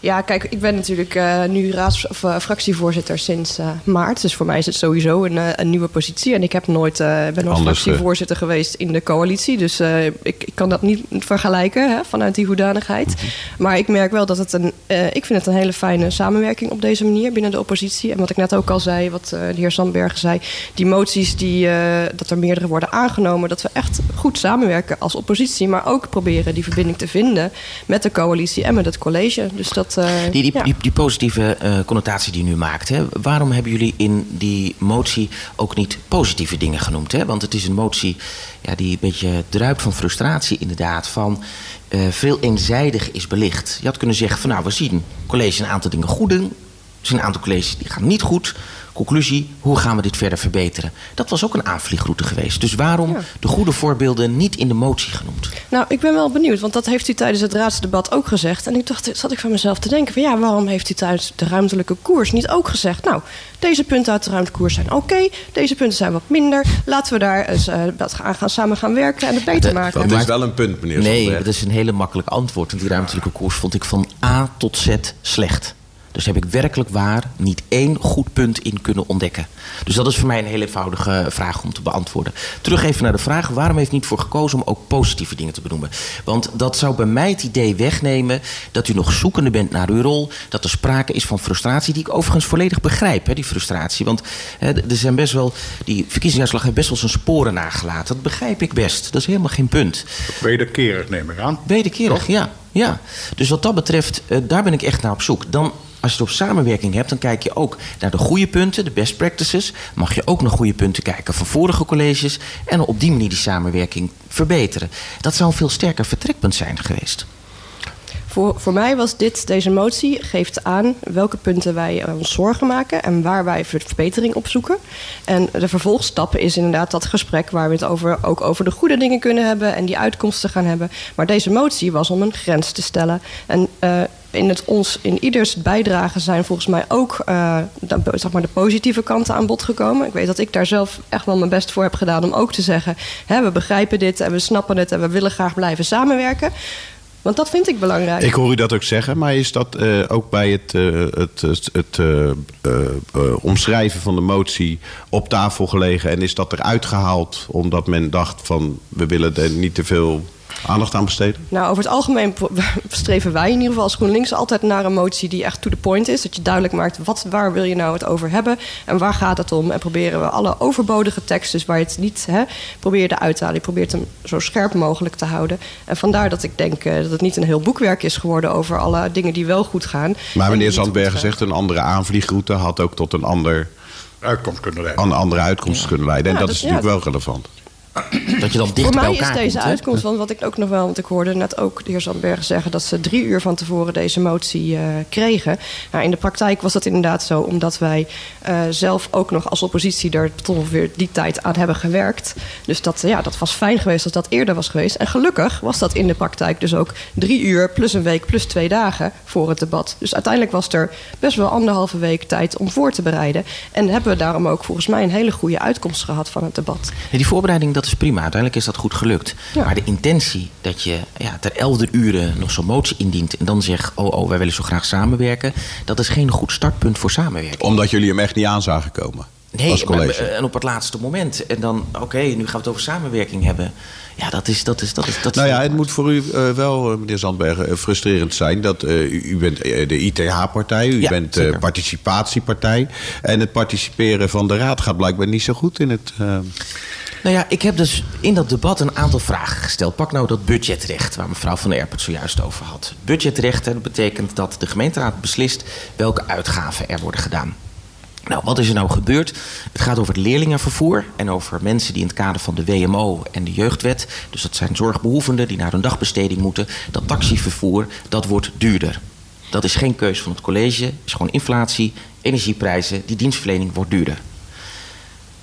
Ja, kijk, ik ben natuurlijk eh, nu raads, of, eh, fractievoorzitter sinds eh, maart. Dus voor mij is het sowieso een, een nieuwe positie. En ik heb nooit, ben nooit fractievoorzitter geweest in de coalitie. Dus ik, ik kan dat niet vergelijken hè, vanuit die hoedanigheid. Mhm. Maar ik merk wel dat het een. ik vind het een hele fijne samenwerking op deze manier binnen de oppositie. En wat ik net ook al zei, wat de heer Sandbergen zei. Die moties die dat er meerdere worden aangenomen. Dat we echt goed samenwerken als oppositie. Maar ook proberen die verbinding te vinden met de coalitie en met het college. Dus dat. eh, Die, die, ja. die, die positieve eh, connotatie die u nu maakt, hè, waarom hebben jullie in die motie ook niet positieve dingen genoemd? Hè? Want het is een motie ja, die een beetje druipt van frustratie, inderdaad. Van eh, veel eenzijdig is belicht. Je had kunnen zeggen: van nou, we zien college een aantal dingen goed doen. Er zijn een aantal colleges die gaan niet goed. Conclusie, hoe gaan we dit verder verbeteren? Dat was ook een aanvliegroute geweest. Dus waarom Ja. de goede voorbeelden niet in de motie genoemd? Nou, ik ben wel benieuwd, want dat heeft u tijdens het raadsdebat ook gezegd. En ik dacht, zat ik van mezelf te denken: van ja, waarom heeft u tijdens de ruimtelijke koers niet ook gezegd? Nou, deze punten uit de ruimtelijke koers zijn oké, deze punten zijn wat minder. Laten we daar eens eh, wat aan gaan, samen gaan werken en het beter maken. Dat Maar- is wel een punt, meneer Nee, dat is een hele makkelijk antwoord. Want die ruimtelijke koers vond ik van A tot Z slecht. Dus heb ik werkelijk waar niet één goed punt in kunnen ontdekken. Dus dat is voor mij een heel eenvoudige vraag om te beantwoorden. Terug even naar de vraag: waarom heeft u niet voor gekozen om ook positieve dingen te benoemen? Want dat zou bij mij het idee wegnemen dat u nog zoekende bent naar uw rol. Dat er sprake is van frustratie, die ik overigens volledig begrijp, hè, die frustratie. Want hè, er zijn best wel. Die verkiezingsuitslag heeft best wel zijn sporen nagelaten. Dat begrijp ik best. Dat is helemaal geen punt. Wederkerig neem ik aan. Wederkerig, ja, ja. Dus wat dat betreft, eh, daar ben ik echt naar op zoek. Dan, als je het op samenwerking hebt, dan kijk je ook naar de goede punten, de best practices. Mag je ook naar goede punten kijken van vorige colleges. En op die manier die samenwerking verbeteren. Dat zou een veel sterker vertrekpunt zijn geweest. Voor, voor mij was dit, deze motie, geeft aan welke punten wij ons zorgen maken en waar wij ver- verbetering op zoeken. En de vervolgstap is inderdaad dat gesprek waar we het over, ook over de goede dingen kunnen hebben en die uitkomsten gaan hebben. Maar deze motie was om een grens te stellen. En eh, in, het ons, in ieders bijdrage zijn volgens mij ook eh, de, zeg maar de positieve kanten aan bod gekomen. Ik weet dat ik daar zelf echt wel mijn best voor heb gedaan om ook te zeggen: hè, we begrijpen dit en we snappen het en we willen graag blijven samenwerken. Want dat vind ik belangrijk. Ik hoor u dat ook zeggen, maar is dat eh, ook bij het, uh, het, het, uh, omschrijven van de motie op tafel gelegen en is dat eruit gehaald omdat men dacht van we willen er niet te veel aandacht aan besteden? Nou, over het algemeen streven wij in ieder geval als GroenLinks altijd naar een motie die echt to the point is. Dat je duidelijk maakt wat, waar wil je nou het over hebben en waar gaat het om. En proberen we alle overbodige teksten, dus waar je het niet hè, probeer eruit te halen. Je probeert hem zo scherp mogelijk te houden. En vandaar dat ik denk uh, dat het niet een heel boekwerk is geworden over alle dingen die wel goed gaan. Maar meneer Zandbergen zegt een andere aanvliegroute had ook tot een ander uitkomst kunnen leiden. Een andere uitkomst ja. kunnen leiden. En ja, dat, dat, is natuurlijk ja, wel relevant. Dat je dan dicht Voor bij mij elkaar is deze komt, uitkomst, want wat ik ook nog wel, want ik hoorde net ook de heer Zandbergen zeggen dat ze drie uur van tevoren deze motie uh, kregen. Nou, in de praktijk was dat inderdaad zo, omdat wij uh, zelf ook nog als oppositie er tot ongeveer die tijd aan hebben gewerkt. Dus dat, ja, dat was fijn geweest als dat eerder was geweest. En gelukkig was dat in de praktijk dus ook drie uur plus een week plus twee dagen voor het debat. Dus uiteindelijk was er best wel anderhalve week tijd om voor te bereiden. En hebben we daarom ook volgens mij een hele goede uitkomst gehad van het debat. Die voorbereiding, dat is prima. Uiteindelijk is dat goed gelukt. Ja. Maar de intentie dat je ja, ter elfde uren nog zo'n motie indient... en dan zegt, oh, oh, wij willen zo graag samenwerken... dat is geen goed startpunt voor samenwerking. Omdat jullie hem echt niet aan zagen komen Nee, als maar, college. en op het laatste moment. En dan, oké, nu gaan we het over samenwerking hebben. Ja, dat is... Dat is, dat is, dat is Nou ja, het moet voor u uh, wel, uh, meneer Zandbergen, uh, frustrerend zijn dat u, u, bent de ITH-partij, u Ja, bent zeker. participatiepartij. En het participeren van de raad gaat blijkbaar niet zo goed in het. Nou ja, ik heb dus in dat debat een aantal vragen gesteld. Pak nou dat budgetrecht, waar mevrouw Van der Erp het zojuist over had. Budgetrecht dat betekent dat de gemeenteraad beslist welke uitgaven er worden gedaan. Nou, wat is er nou gebeurd? Het gaat over het leerlingenvervoer en over mensen die in het kader van de WMO en de jeugdwet, dus dat zijn zorgbehoevenden die naar hun dagbesteding moeten, dat taxivervoer, dat wordt duurder. Dat is geen keus van het college, is gewoon inflatie, energieprijzen, die dienstverlening wordt duurder.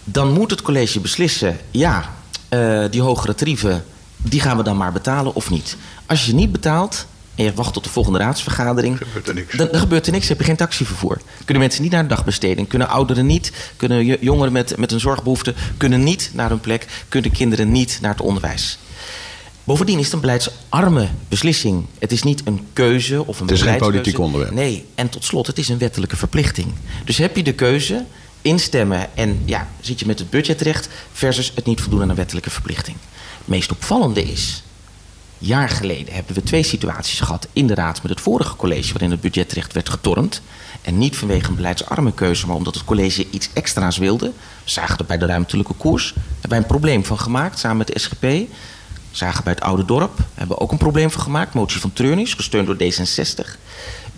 Dan moet het college beslissen, ja, uh, die hogere tarieven, die gaan we dan maar betalen of niet. Als je ze niet betaalt en je wacht tot de volgende raadsvergadering, Gebeurt er niks. dan, dan gebeurt er niks. heb je geen taxivervoer. Kunnen mensen niet naar de dagbesteding, kunnen ouderen niet, kunnen jongeren met, met een zorgbehoefte kunnen niet naar hun plek, kunnen kinderen niet naar het onderwijs. Bovendien is het een beleidsarme beslissing. Het is niet een keuze of een Het is geen politiek onderwerp. Nee, en tot slot, het is een wettelijke verplichting. Dus heb je de keuze instemmen en ja, zit je met het budgetrecht versus het niet voldoen aan een wettelijke verplichting. Het meest opvallende is, jaar geleden hebben we twee situaties gehad in de raad met het vorige college waarin het budgetrecht werd getornd. En niet vanwege een beleidsarme keuze, maar omdat het college iets extra's wilde. We zagen dat bij de ruimtelijke koers. Hebben wij een probleem van gemaakt samen met de SGP. Zagen bij het Oude Dorp. Hebben we ook een probleem van gemaakt. Motie van Treurnis, gesteund door D66.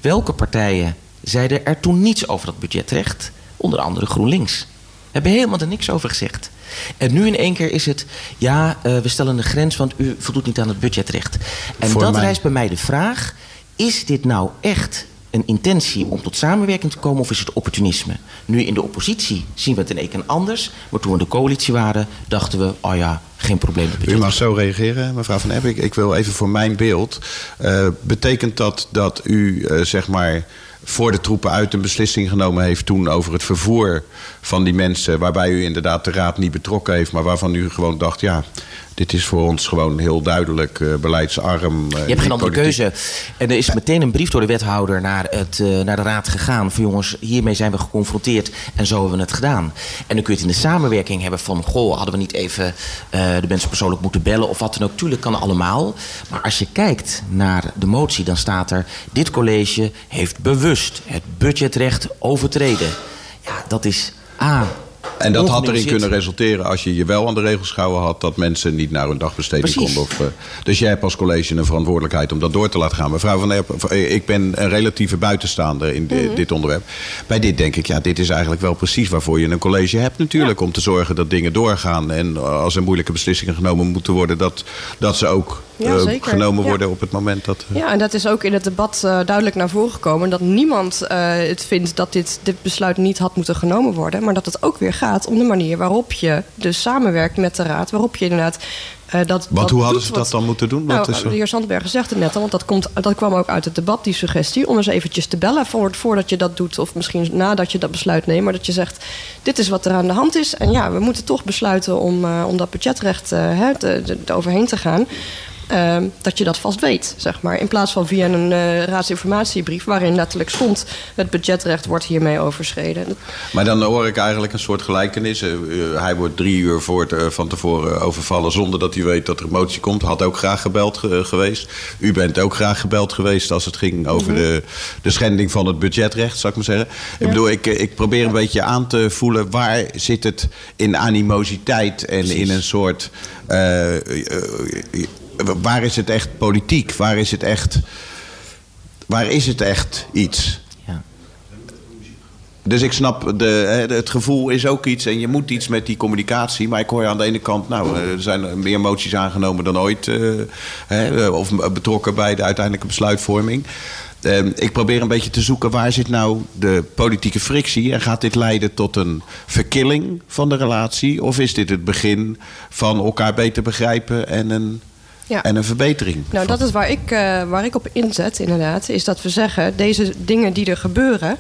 Welke partijen zeiden er toen niets over dat budgetrecht? Onder andere GroenLinks. Hebben helemaal er niks over gezegd. En nu in één keer is het, ja, uh, we stellen een grens, want u voldoet niet aan het budgetrecht. En Voor dat mij- rijst bij mij de vraag: is dit nou echt een intentie om tot samenwerking te komen of is het opportunisme? Nu in de oppositie zien we het in één keer anders, maar toen we in de coalitie waren, dachten we, oh ja, geen probleem U mag zo reageren, mevrouw Van. Ik, ik wil even voor mijn beeld. Eh, betekent dat dat u, eh, zeg maar, voor de troepen uit een beslissing genomen heeft toen over het vervoer van die mensen, waarbij u inderdaad de raad niet betrokken heeft, maar waarvan u gewoon dacht, ja, dit is voor ons gewoon heel duidelijk eh, beleidsarm. eh, Je hebt geen andere keuze. En er is meteen een brief door de wethouder naar, het, eh, naar de raad gegaan. Van jongens, hiermee zijn we geconfronteerd en zo hebben we het gedaan. En dan kun je het in de samenwerking hebben van... goh, hadden we niet even de mensen persoonlijk moeten bellen of wat dan ook. Tuurlijk kan allemaal. Maar als je kijkt naar de motie, dan staat er... dit college heeft bewust het budgetrecht overtreden. Ja, dat is A... En dat had erin kunnen resulteren als je je wel aan de regels gehouden had... dat mensen niet naar hun dagbesteding Precies. konden. Of, eh, dus jij hebt als college een verantwoordelijkheid om dat door te laten gaan. Mevrouw Van Erp, eh, ik ben een relatieve buitenstaander in di- dit onderwerp. Bij dit denk ik, ja, dit is eigenlijk wel precies waarvoor je een college hebt natuurlijk. Om te zorgen dat dingen doorgaan. En als er moeilijke beslissingen genomen moeten worden... dat, dat ze ook Ja, eh, zeker. genomen Ja. worden op het moment dat... eh, Ja, en dat is ook in het debat eh, duidelijk naar voren gekomen. Dat niemand het vindt dat dit, dit besluit niet had moeten genomen worden. Maar dat het ook weer gaat om de manier waarop je dus samenwerkt met de raad. Waarop je inderdaad. dat, Want hoe hadden ze wat- dat dan moeten doen? Nou, de heer Zandbergen zegt het net al, want dat, komt, dat kwam ook uit het debat, die suggestie. Om eens eventjes te bellen voor, voordat je dat doet. Of misschien nadat je dat besluit neemt. Maar dat je zegt, dit is wat er aan de hand is. En ja, we moeten toch besluiten om, om dat budgetrecht te, te- te overheen te gaan. Ehm, dat je dat vast weet, zeg maar. In plaats van via een eh, raadsinformatiebrief waarin letterlijk stond... het budgetrecht wordt hiermee overschreden. Maar dan hoor ik eigenlijk een soort gelijkenis. Eh, eh, hij wordt drie uur voor het, van tevoren overvallen zonder dat hij weet dat er een motie komt. Had ook graag gebeld ge- geweest. U bent ook graag gebeld geweest als het ging over de, de schending van het budgetrecht, zou ik maar zeggen. Ik bedoel, ik, ik probeer een beetje aan te voelen waar zit het in animositeit en in een soort. Waar is het echt politiek? Waar is het echt. Waar is het echt iets? Ja. Dus ik snap, de, het gevoel is ook iets en je moet iets met die communicatie. Maar ik hoor aan de ene kant, nou, er zijn meer moties aangenomen dan ooit. eh, hè, of betrokken bij de uiteindelijke besluitvorming. Eh, ik probeer een beetje te zoeken waar zit nou de politieke frictie. En gaat dit leiden tot een verkilling van de relatie? Of is dit het begin van elkaar beter begrijpen en een, Ja. en een verbetering? Nou, dat is waar ik, eh, waar ik op inzet, inderdaad. Is dat we zeggen, deze dingen die er gebeuren...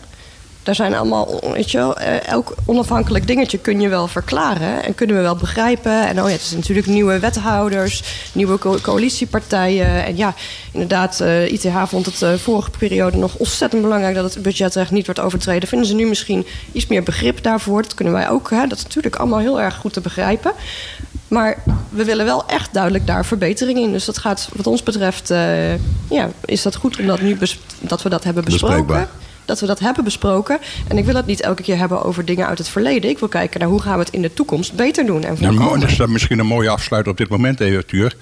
daar zijn allemaal, weet je wel... eh, elk onafhankelijk dingetje kun je wel verklaren... en kunnen we wel begrijpen. En oh ja, het is natuurlijk nieuwe wethouders... nieuwe co- coalitiepartijen. En ja, inderdaad, eh, ITH vond het eh, vorige periode nog ontzettend belangrijk... dat het budgetrecht niet wordt overtreden. Vinden ze nu misschien iets meer begrip daarvoor? Dat kunnen wij ook, hè? Dat is natuurlijk allemaal heel erg goed te begrijpen. Maar we willen wel echt duidelijk daar verbetering in. Dus dat gaat, wat ons betreft, eh, ja, is dat goed omdat nu dat we dat hebben besproken. Bespreekbaar. Dat we dat hebben besproken. En ik wil het niet elke keer hebben over dingen uit het verleden. Ik wil kijken naar hoe gaan we het in de toekomst beter doen. En Nou, dat is dan misschien een mooie afsluiter op dit moment, even, Tuur.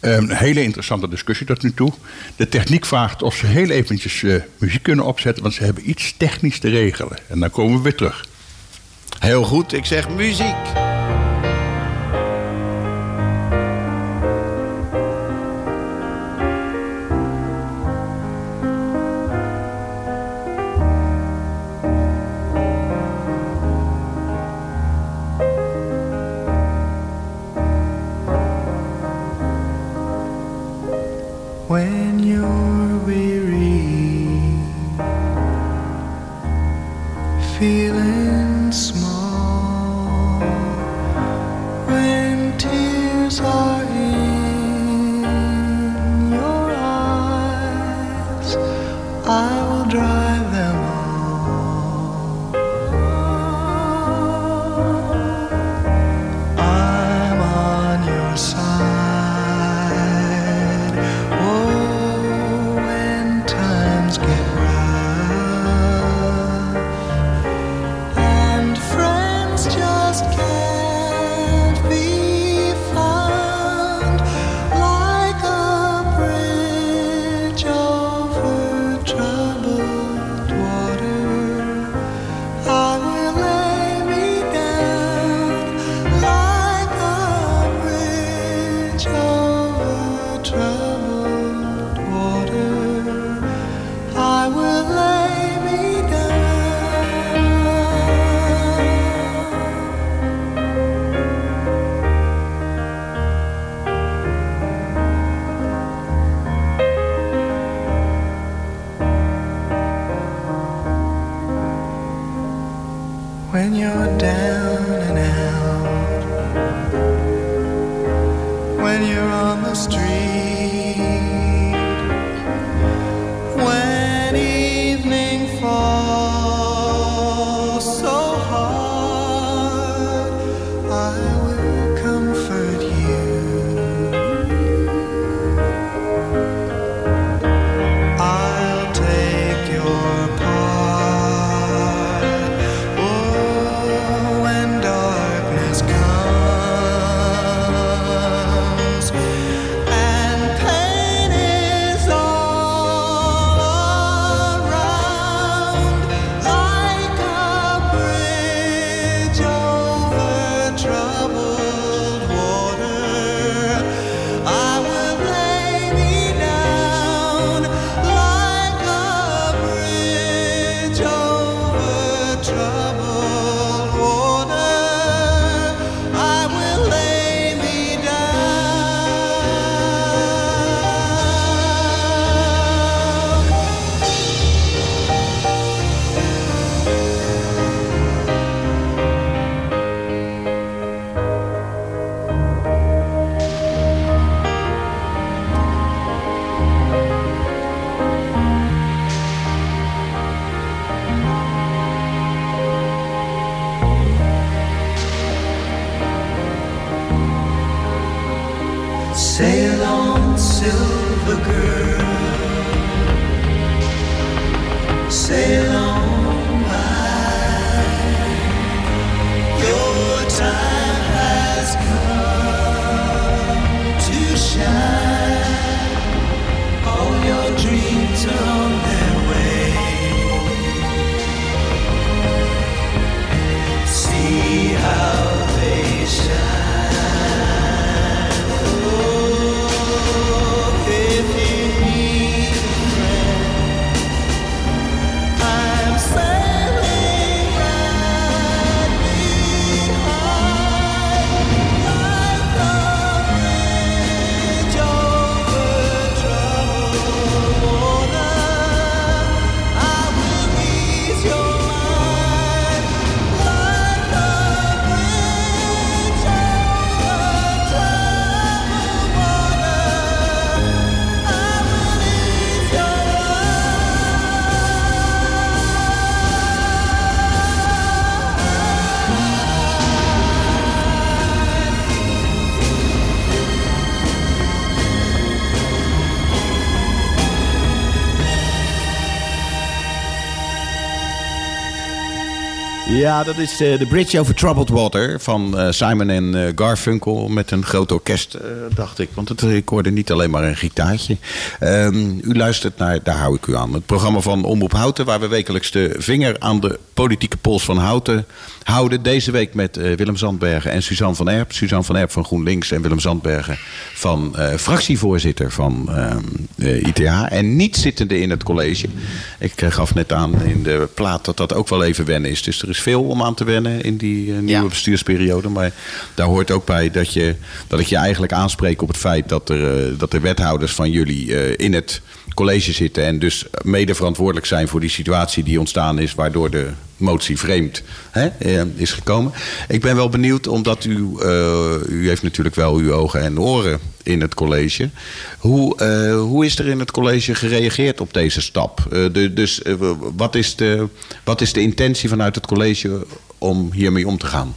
Een hele interessante discussie tot nu toe. De techniek vraagt of ze heel eventjes eh, muziek kunnen opzetten, want ze hebben iets technisch te regelen. En dan komen we weer terug. Heel goed, ik zeg muziek. Ja, dat is eh, The Bridge Over Troubled Water van eh, Simon en eh, Garfunkel met een groot orkest, dacht ik. Want het, hoorde niet alleen maar een gitaartje. Ehm, u luistert naar Daar hou ik u aan. Het programma van Omroep Houten, waar we wekelijks de vinger aan de politieke pols van Houten houden. Deze week met Willem Zandbergen en Suzanne van Erp. Suzanne van Erp van GroenLinks en Willem Zandbergen van fractievoorzitter van ehm, eh, ITH. En niet zittende in het college. Ik gaf net aan in de plaat dat dat ook wel even wennen is. Dus er is veel om aan te wennen in die eh, nieuwe Ja. bestuursperiode. Maar daar hoort ook bij dat, je, dat ik je eigenlijk aanspreek op het feit dat er, eh, dat de wethouders van jullie eh, in het college zitten. En dus mede verantwoordelijk zijn voor die situatie die ontstaan is, waardoor de motie vreemd hè, eh, is gekomen. Ik ben wel benieuwd, omdat u, eh, u heeft natuurlijk wel uw ogen en oren in het college. Hoe, eh, hoe is er in het college gereageerd op deze stap? Dus wat, is de, wat is de intentie vanuit het college om hiermee om te gaan?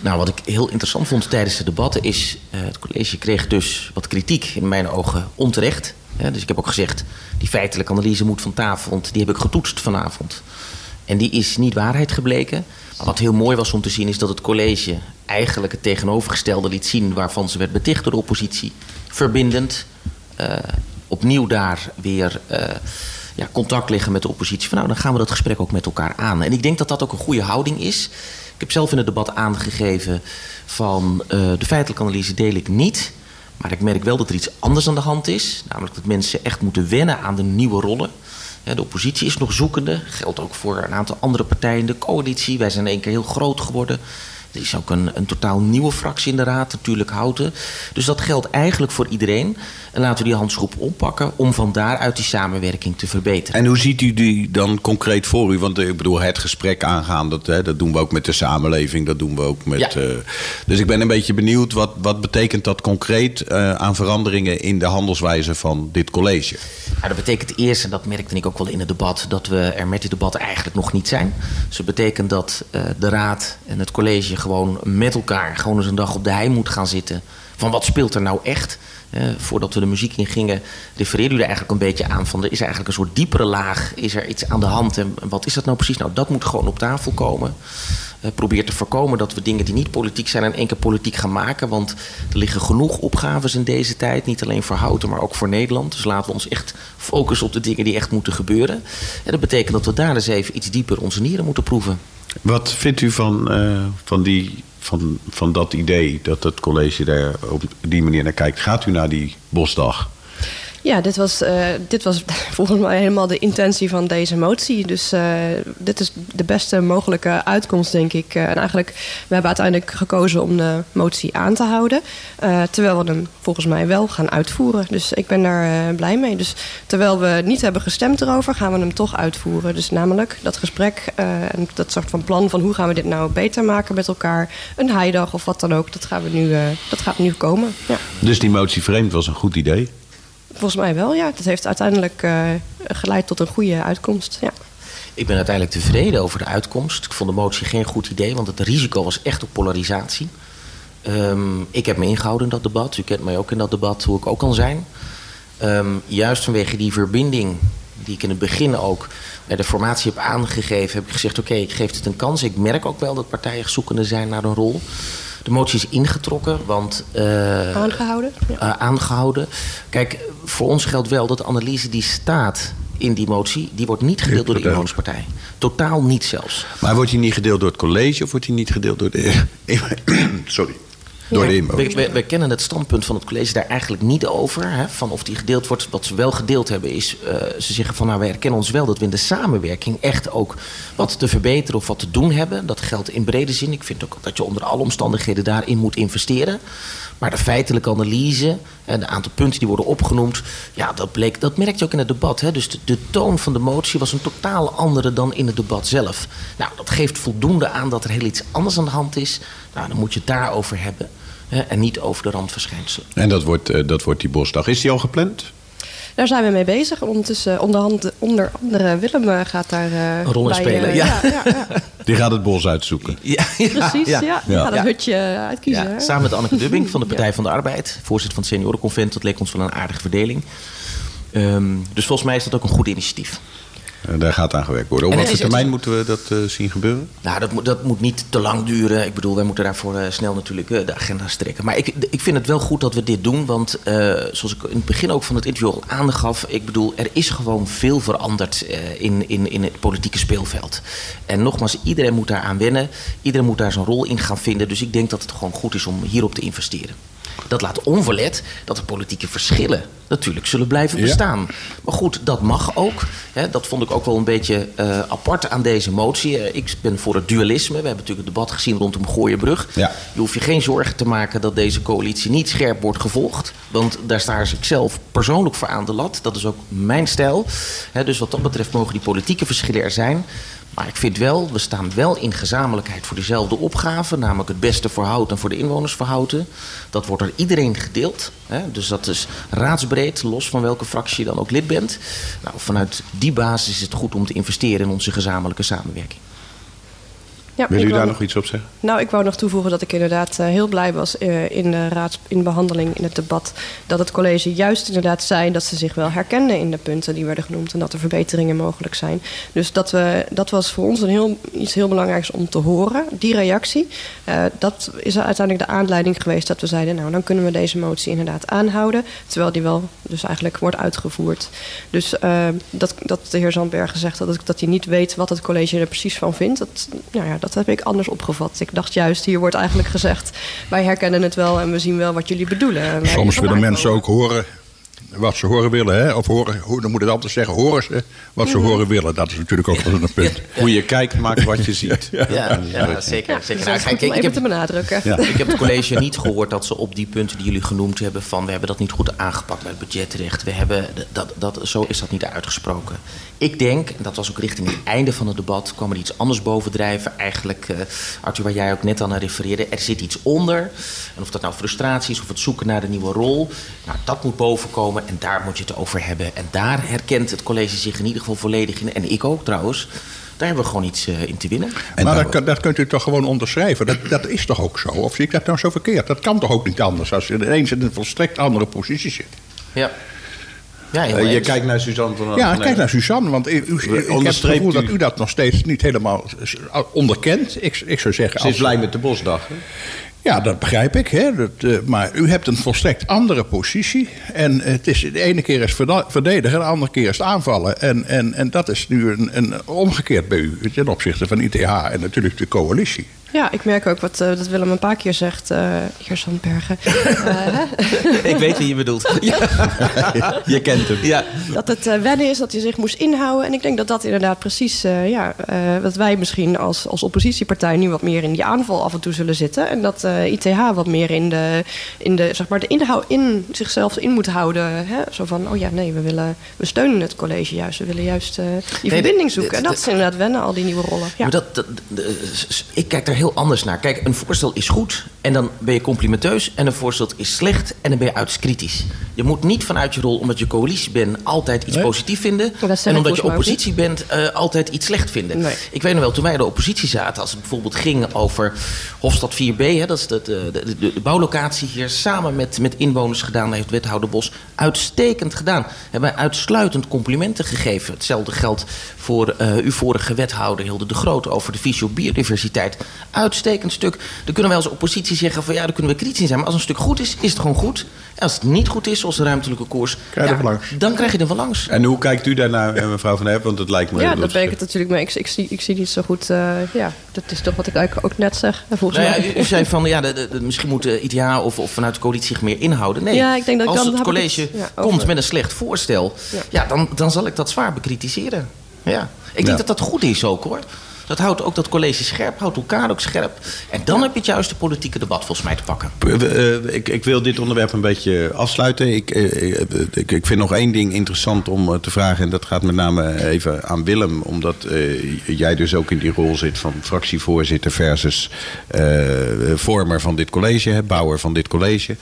Nou, wat ik heel interessant vond tijdens de debatten is... het college kreeg dus wat kritiek, in mijn ogen onterecht. Hè, dus ik heb ook gezegd, die feitelijke analyse moet van tafel... die heb ik getoetst vanavond. En die is niet waarheid gebleken. Maar wat heel mooi was om te zien is dat het college... eigenlijk het tegenovergestelde liet zien... waarvan ze werd beticht door de oppositie. Verbindend. eh, opnieuw daar weer... eh, ja, contact leggen met de oppositie. Van, nou, dan gaan we dat gesprek ook met elkaar aan. En ik denk dat dat ook een goede houding is. Ik heb zelf in het debat aangegeven van eh, de feitelijke analyse deel ik niet. Maar ik merk wel dat er iets anders aan de hand is. Namelijk dat mensen echt moeten wennen aan de nieuwe rollen. De oppositie is nog zoekende. Geldt ook voor een aantal andere partijen in de coalitie. Wij zijn in één keer heel groot geworden. Er is ook een, een totaal nieuwe fractie in de raad, natuurlijk houten. Dus dat geldt eigenlijk voor iedereen. En laten we die handschroep oppakken om van daaruit die samenwerking te verbeteren. En hoe ziet u die dan concreet voor u? Want eh, ik bedoel, het gesprek aangaan, dat, hè, dat doen we ook met de samenleving. Dat doen we ook met. Ja. eh, dus ik ben een beetje benieuwd, wat, wat betekent dat concreet eh, aan veranderingen in de handelswijze van dit college? Nou, dat betekent eerst, en dat merkte ik ook wel in het debat, dat we er met dit debat eigenlijk nog niet zijn. Dus dat betekent dat de raad en het college gewoon met elkaar gewoon eens een dag op de hei moet gaan zitten. Van wat speelt er nou echt? Voordat we de muziek in gingen, refereerde u er eigenlijk een beetje aan van er is eigenlijk een soort diepere laag. Is er iets aan de hand en wat is dat nou precies? Nou, dat moet gewoon op tafel komen. Eh, probeer te voorkomen dat we dingen die niet politiek zijn in één keer politiek gaan maken. Want er liggen genoeg opgaves in deze tijd. Niet alleen voor Houten, maar ook voor Nederland. Dus laten we ons echt focussen op de dingen die echt moeten gebeuren. En dat betekent dat we daar eens even iets dieper onze nieren moeten proeven. Wat vindt u van, eh, van, die, van, van dat idee dat het college daar op die manier naar kijkt? Gaat u naar die bosdag? Ja, dit was, eh, dit was volgens mij helemaal de intentie van deze motie. Dus eh, dit is de beste mogelijke uitkomst, denk ik. Eh, en eigenlijk, we hebben uiteindelijk gekozen om de motie aan te houden. terwijl we hem volgens mij wel gaan uitvoeren. Dus ik ben daar blij mee. Dus terwijl we niet hebben gestemd erover, gaan we hem toch uitvoeren. Dus namelijk dat gesprek en dat soort van plan van hoe gaan we dit nou beter maken met elkaar. Een heidag of wat dan ook. Dat, gaan we nu, dat gaat nu komen. Ja. Dus die motie vreemd was een goed idee. Volgens mij wel, ja. Dat heeft uiteindelijk eh, geleid tot een goede uitkomst. Ja. Ik ben uiteindelijk tevreden over de uitkomst. Ik vond de motie geen goed idee, want het risico was echt op polarisatie. Ehm, ik heb me ingehouden in dat debat. U kent mij ook in dat debat, hoe ik ook kan zijn. Ehm, juist vanwege die verbinding, die ik in het begin ook bij de formatie heb aangegeven, heb ik gezegd: oké, ik geef het een kans. Ik merk ook wel dat partijen zoekende zijn naar een rol. De motie is ingetrokken, want. eh, Aangehouden? Ja. eh, aangehouden. Kijk, voor ons geldt wel dat de analyse die staat in die motie, die wordt niet gedeeld door de inwonerspartij. Totaal niet zelfs. Maar wordt die niet gedeeld door het college of wordt die niet gedeeld door de. Sorry. Door We, inwoners? we, we kennen het standpunt van het college daar eigenlijk niet over. Hè, van of die gedeeld wordt. Wat ze wel gedeeld hebben is. eh, ze zeggen van nou wij erkennen ons wel dat we in de samenwerking echt ook wat te verbeteren of wat te doen hebben. Dat geldt in brede zin. Ik vind ook dat je onder alle omstandigheden daarin moet investeren. Maar de feitelijke analyse en de aantal punten die worden opgenoemd, ja, dat, bleek, dat merk je ook in het debat. Hè. Dus de, de toon van de motie was een totaal andere dan in het debat zelf. Nou, dat geeft voldoende aan dat er heel iets anders aan de hand is. Nou, dan moet je het daarover hebben. Hè, en niet over de randverschijnselen. En dat wordt, eh, dat wordt die bosdag. Is die al gepland? Daar zijn we mee bezig. Ondertussen, onderhand, onder andere Willem eh, gaat daar eh, Een rol in spelen, ja. ja, ja, ja. Die gaat het bos uitzoeken. Ja, Precies, ja. ja. Die gaat een hutje uitkiezen. Samen met Anneke Dubbing van de Partij van de Arbeid, voorzitter van het seniorenconvent. Dat leek ons wel een aardige verdeling. Ehm, dus volgens mij is dat ook een goed initiatief. Eh, daar gaat aan gewerkt worden. Op wat voor termijn moeten we dat eh, zien gebeuren? Nou, dat moet, dat moet niet te lang duren. Ik bedoel, wij moeten daarvoor eh, snel natuurlijk de agenda strekken. Maar ik, ik vind het wel goed dat we dit doen. Want zoals ik in het begin ook van het interview al aangaf... ik bedoel, er is gewoon veel veranderd in, in, in het politieke speelveld. En nogmaals, iedereen moet daar aan wennen. Iedereen moet daar zijn rol in gaan vinden. Dus ik denk dat het gewoon goed is om hierop te investeren. Dat laat onverlet dat de politieke verschillen natuurlijk zullen blijven Ja. bestaan. Maar goed, dat mag ook. Hè, dat vond ik ook wel een beetje eh, apart aan deze motie. Eh, ik ben voor het dualisme. We hebben natuurlijk het debat gezien rondom Gooienbrug. Ja. Je hoeft je geen zorgen te maken dat deze coalitie niet scherp wordt gevolgd. Want daar sta ik zelf persoonlijk voor aan de lat. Dat is ook mijn stijl. Hè, dus wat dat betreft mogen die politieke verschillen er zijn. Maar ik vind wel, we staan wel in gezamenlijkheid voor dezelfde opgave. Namelijk het beste voor Houten en voor de inwoners voor Houten. Dat wordt door iedereen gedeeld. Hè? Dus dat is raadsbreed, los van welke fractie je dan ook lid bent. Nou, vanuit die basis is het goed om te investeren in onze gezamenlijke samenwerking. Ja, ik jullie daar nog iets op zeggen? Nou, ik wou nog toevoegen dat ik inderdaad eh, heel blij was eh, in de raads, in de behandeling, in het debat, dat het college juist inderdaad zei dat ze zich wel herkenden in de punten die werden genoemd en dat er verbeteringen mogelijk zijn. Dus dat, we, dat was voor ons een heel, iets heel belangrijks om te horen, die reactie. Eh, dat is uiteindelijk de aanleiding geweest dat we zeiden, nou dan kunnen we deze motie inderdaad aanhouden, terwijl die wel dus eigenlijk wordt uitgevoerd. Dus dat, dat de heer Zandbergen zegt dat, dat hij niet weet wat het college er precies van vindt, dat, nou ja, dat heb ik anders opgevat. Ik dacht juist, hier wordt eigenlijk gezegd... wij herkennen het wel en we zien wel wat jullie bedoelen. Soms willen mensen ook horen wat ze horen willen. Hè? Of horen, hoe- dan moet het altijd zeggen, horen ze wat ze horen willen. Dat is natuurlijk ook wel een punt. Hoe je kijkt maakt wat je ziet. Ja, ja, zeker. Ja, zeker. Nou, kijk, ik heb- te benadrukken. Ja. Ik heb het college niet gehoord dat ze op die punten die jullie genoemd hebben... van we hebben dat niet goed aangepakt bij het budgetrecht. We hebben, dat, dat, zo is dat niet uitgesproken. Ik denk, en dat was ook richting het einde van het debat... kwam er iets anders bovendrijven. Eigenlijk, eh, Arthur, waar jij ook net aan refereerde... er zit iets onder. En of dat nou frustratie is of het zoeken naar de nieuwe rol... Nou, dat moet bovenkomen en daar moet je het over hebben. En daar herkent het college zich in ieder geval volledig in. En ik ook trouwens. Daar hebben we gewoon iets eh, in te winnen. En maar dat, dat kunt u toch gewoon onderschrijven? Dat, dat is toch ook zo? Of zie ik dat nou zo verkeerd? Dat kan toch ook niet anders als je ineens in een volstrekt andere positie zit? Ja. Ja, Eh, je kijkt naar Suzanne van Ja, kijk naar Suzanne, want u, u, ik heb het gevoel dat u- dat nog steeds niet helemaal onderkent. Ik, ik zou zeggen... Ze is als- blij met de bosdag. hè? Ja, dat begrijp ik. Hè? Eh, maar u hebt een volstrekt andere positie. En het is, de ene keer is verdedigen, de andere keer is het aanvallen. En, en, en dat is nu een, een omgekeerd bij u ten opzichte van ITH en natuurlijk de coalitie. Ja, ik merk ook wat eh, dat Willem een paar keer zegt, eh heer Zandbergen. Eh? Ik weet wie je bedoelt. Je kent hem. Ja, dat het wennen is, dat hij zich moest inhouden. En ik denk dat dat inderdaad precies, eh, ja, eh, dat wij misschien als, als oppositiepartij nu wat meer in die aanval af en toe zullen zitten. En dat eh, ITH wat meer in de, in de, zeg maar, de inhoud in zichzelf in moet houden. Hè? Zo van, oh ja, nee, we, willen, we steunen het college juist. We willen juist eh, die verbinding zoeken. En de- dat is inderdaad wennen, al die nieuwe rollen. Ja. maar dat, dat, de- s- ik kijk daar heel anders naar. Kijk, een voorstel is goed en dan ben je complimenteus. En een voorstel is slecht en dan ben je uiterst kritisch. Je moet niet vanuit je rol, omdat je coalitie bent, altijd iets Nee. positief vinden. En omdat je oppositie bent, eh, altijd iets slecht vinden. Nee. Ik weet nog wel, toen wij in de oppositie zaten, als het bijvoorbeeld ging over Hofstad 4B, hè, dat is de, de, de, de, de bouwlocatie hier, samen met, met inwoners gedaan, heeft wethouder Bos uitstekend gedaan. Hebben wij uitsluitend complimenten gegeven. Hetzelfde geldt voor eh, uw vorige wethouder Hilde de Groot over de visio biodiversiteit. Uitstekend stuk. Dan kunnen wij als oppositie zeggen van ja, daar kunnen we kritisch in zijn. Maar als een stuk goed is, is het gewoon goed. En als het niet goed is, zoals de ruimtelijke koers, Krijg je ja, langs. dan krijg je er van langs. En hoe kijkt u daarnaar, eh, mevrouw Van Herp? Want het lijkt me... Ja, dat- ben ik het natuurlijk mee. Ik, ik, zie, ik zie niet zo goed. eh, ja, dat is toch wat ik eigenlijk ook net zeg. En volgens Nou ja, mij. u, u zei van ja, de, de- de- misschien moet de ITA of, of vanuit de coalitie zich meer inhouden. Nee, Ja, ik denk dat als dan het college het, ja, komt met een slecht voorstel, ja. Ja. dan, dan zal ik dat zwaar bekritiseren. Ja. Ik denk Ja. dat dat goed is ook hoor. Dat houdt ook dat college scherp, houdt elkaar ook scherp. En dan heb je het juiste politieke debat volgens mij te pakken. Eh, ik, ik wil dit onderwerp een beetje afsluiten. Ik, eh, ik, ik vind nog één ding interessant om eh, te vragen. En dat gaat met name even aan Willem. Omdat eh, jij dus ook in die rol zit van fractievoorzitter versus eh, vormer van dit college. Hè, bouwer van dit college.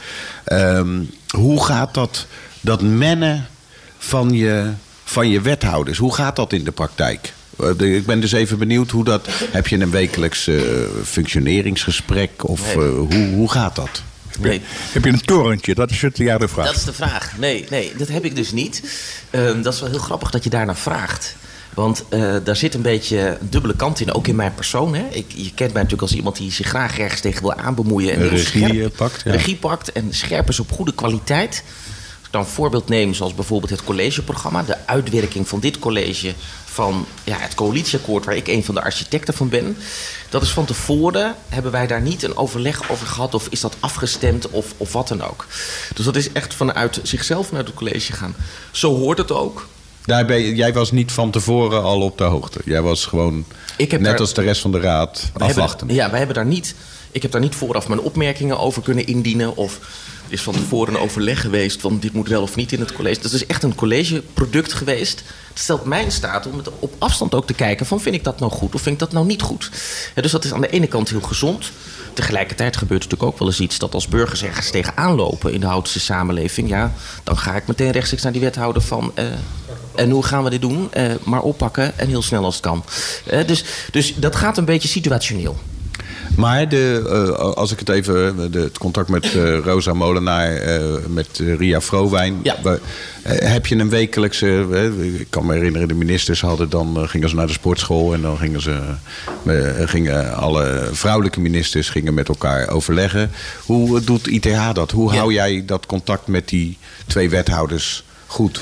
Ehm, hoe gaat dat, dat mennen van je, van je wethouders? Hoe gaat dat in de praktijk? Eh, Ik ben dus even benieuwd hoe dat. Heb je een wekelijks eh, functioneringsgesprek? Of Nee. eh, hoe, hoe gaat dat? Nee. Heb je een torentje? Dat is het ja de vraag. Dat is de vraag. Nee, nee, dat heb ik dus niet. Ehm, dat is wel heel grappig dat je daarnaar vraagt. Want eh, daar zit een beetje een dubbele kant in, ook in mijn persoon. Hè. Ik, je kent mij natuurlijk als iemand die zich graag ergens tegen wil aanbemoeien. En regie, scherp- pakt, ja. Regie pakt en scherp is op goede kwaliteit. Ik dan een voorbeeld neem, zoals bijvoorbeeld het collegeprogramma. De uitwerking van dit college van ja, het coalitieakkoord... waar ik een van de architecten van ben. Dat is van tevoren, hebben wij daar niet een overleg over gehad... of is dat afgestemd of, of wat dan ook. Dus dat is echt vanuit zichzelf vanuit het college gaan. Zo hoort het ook. Daar ben je- jij was niet van tevoren al op de hoogte. Jij was gewoon, Ik heb net daar- als de rest van de raad, afwachten. Hebben, ja, wij hebben daar niet. Ik heb daar niet vooraf mijn opmerkingen over kunnen indienen. Of is van tevoren een overleg geweest van dit moet wel of niet in het college. Dat is echt een collegeproduct geweest. Het stelt mij in staat om het op afstand ook te kijken van vind ik dat nou goed of vind ik dat nou niet goed. Dus dat is aan de ene kant heel gezond. Tegelijkertijd gebeurt natuurlijk ook wel eens iets dat als burgers ergens tegenaan lopen in de Houtse samenleving. Ja, dan ga ik meteen rechtstreeks naar die wethouder van. eh, en hoe gaan we dit doen? Eh, maar oppakken en heel snel als het kan. Eh, dus, dus dat gaat een beetje situationeel. Maar de, eh, als ik het even, de, het contact met eh, Rosa Molenaar, eh, met Ria Vrowijn. Ja. we- heb je een wekelijkse, ik kan me herinneren, de ministers hadden dan, gingen ze naar de sportschool en dan gingen ze, gingen alle vrouwelijke ministers gingen met elkaar overleggen. Hoe doet ITH dat? Hoe Ja. hou jij dat contact met die twee wethouders goed?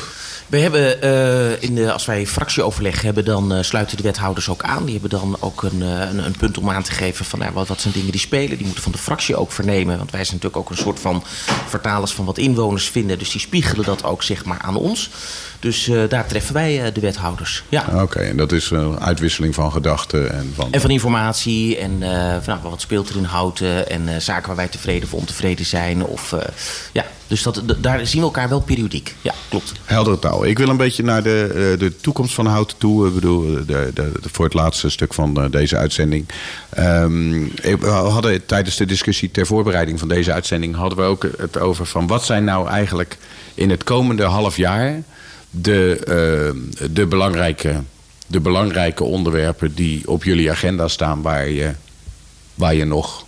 We hebben, eh, in de, als wij fractieoverleg hebben, dan eh, sluiten de wethouders ook aan. Die hebben dan ook een, eh, een, punt om aan te geven van nou, wat, wat zijn dingen die spelen. Die moeten van de fractie ook vernemen. Want wij zijn natuurlijk ook een soort van vertalers van wat inwoners vinden. Dus die spiegelen dat ook zeg maar aan ons. Dus eh, daar treffen wij eh, de wethouders. Ja. Oké, en dat is een uitwisseling van gedachten en van... En van informatie en eh, van, nou, wat speelt er in houten en eh, zaken waar wij tevreden of ontevreden zijn. Of, eh, ja, dus dat, daar zien we elkaar wel periodiek. Ja, klopt. Heldere taal. Ik wil een beetje naar de, eh, de toekomst van Houten toe. Ik bedoel, de, de, de- voor het laatste stuk van eh, deze uitzending. Ehm, we hadden tijdens de discussie ter voorbereiding van deze uitzending... hadden we ook het over van wat zijn nou eigenlijk in het komende half jaar... de, eh, de, belangrijke, de belangrijke onderwerpen die op jullie agenda staan... waar je, waar je nog...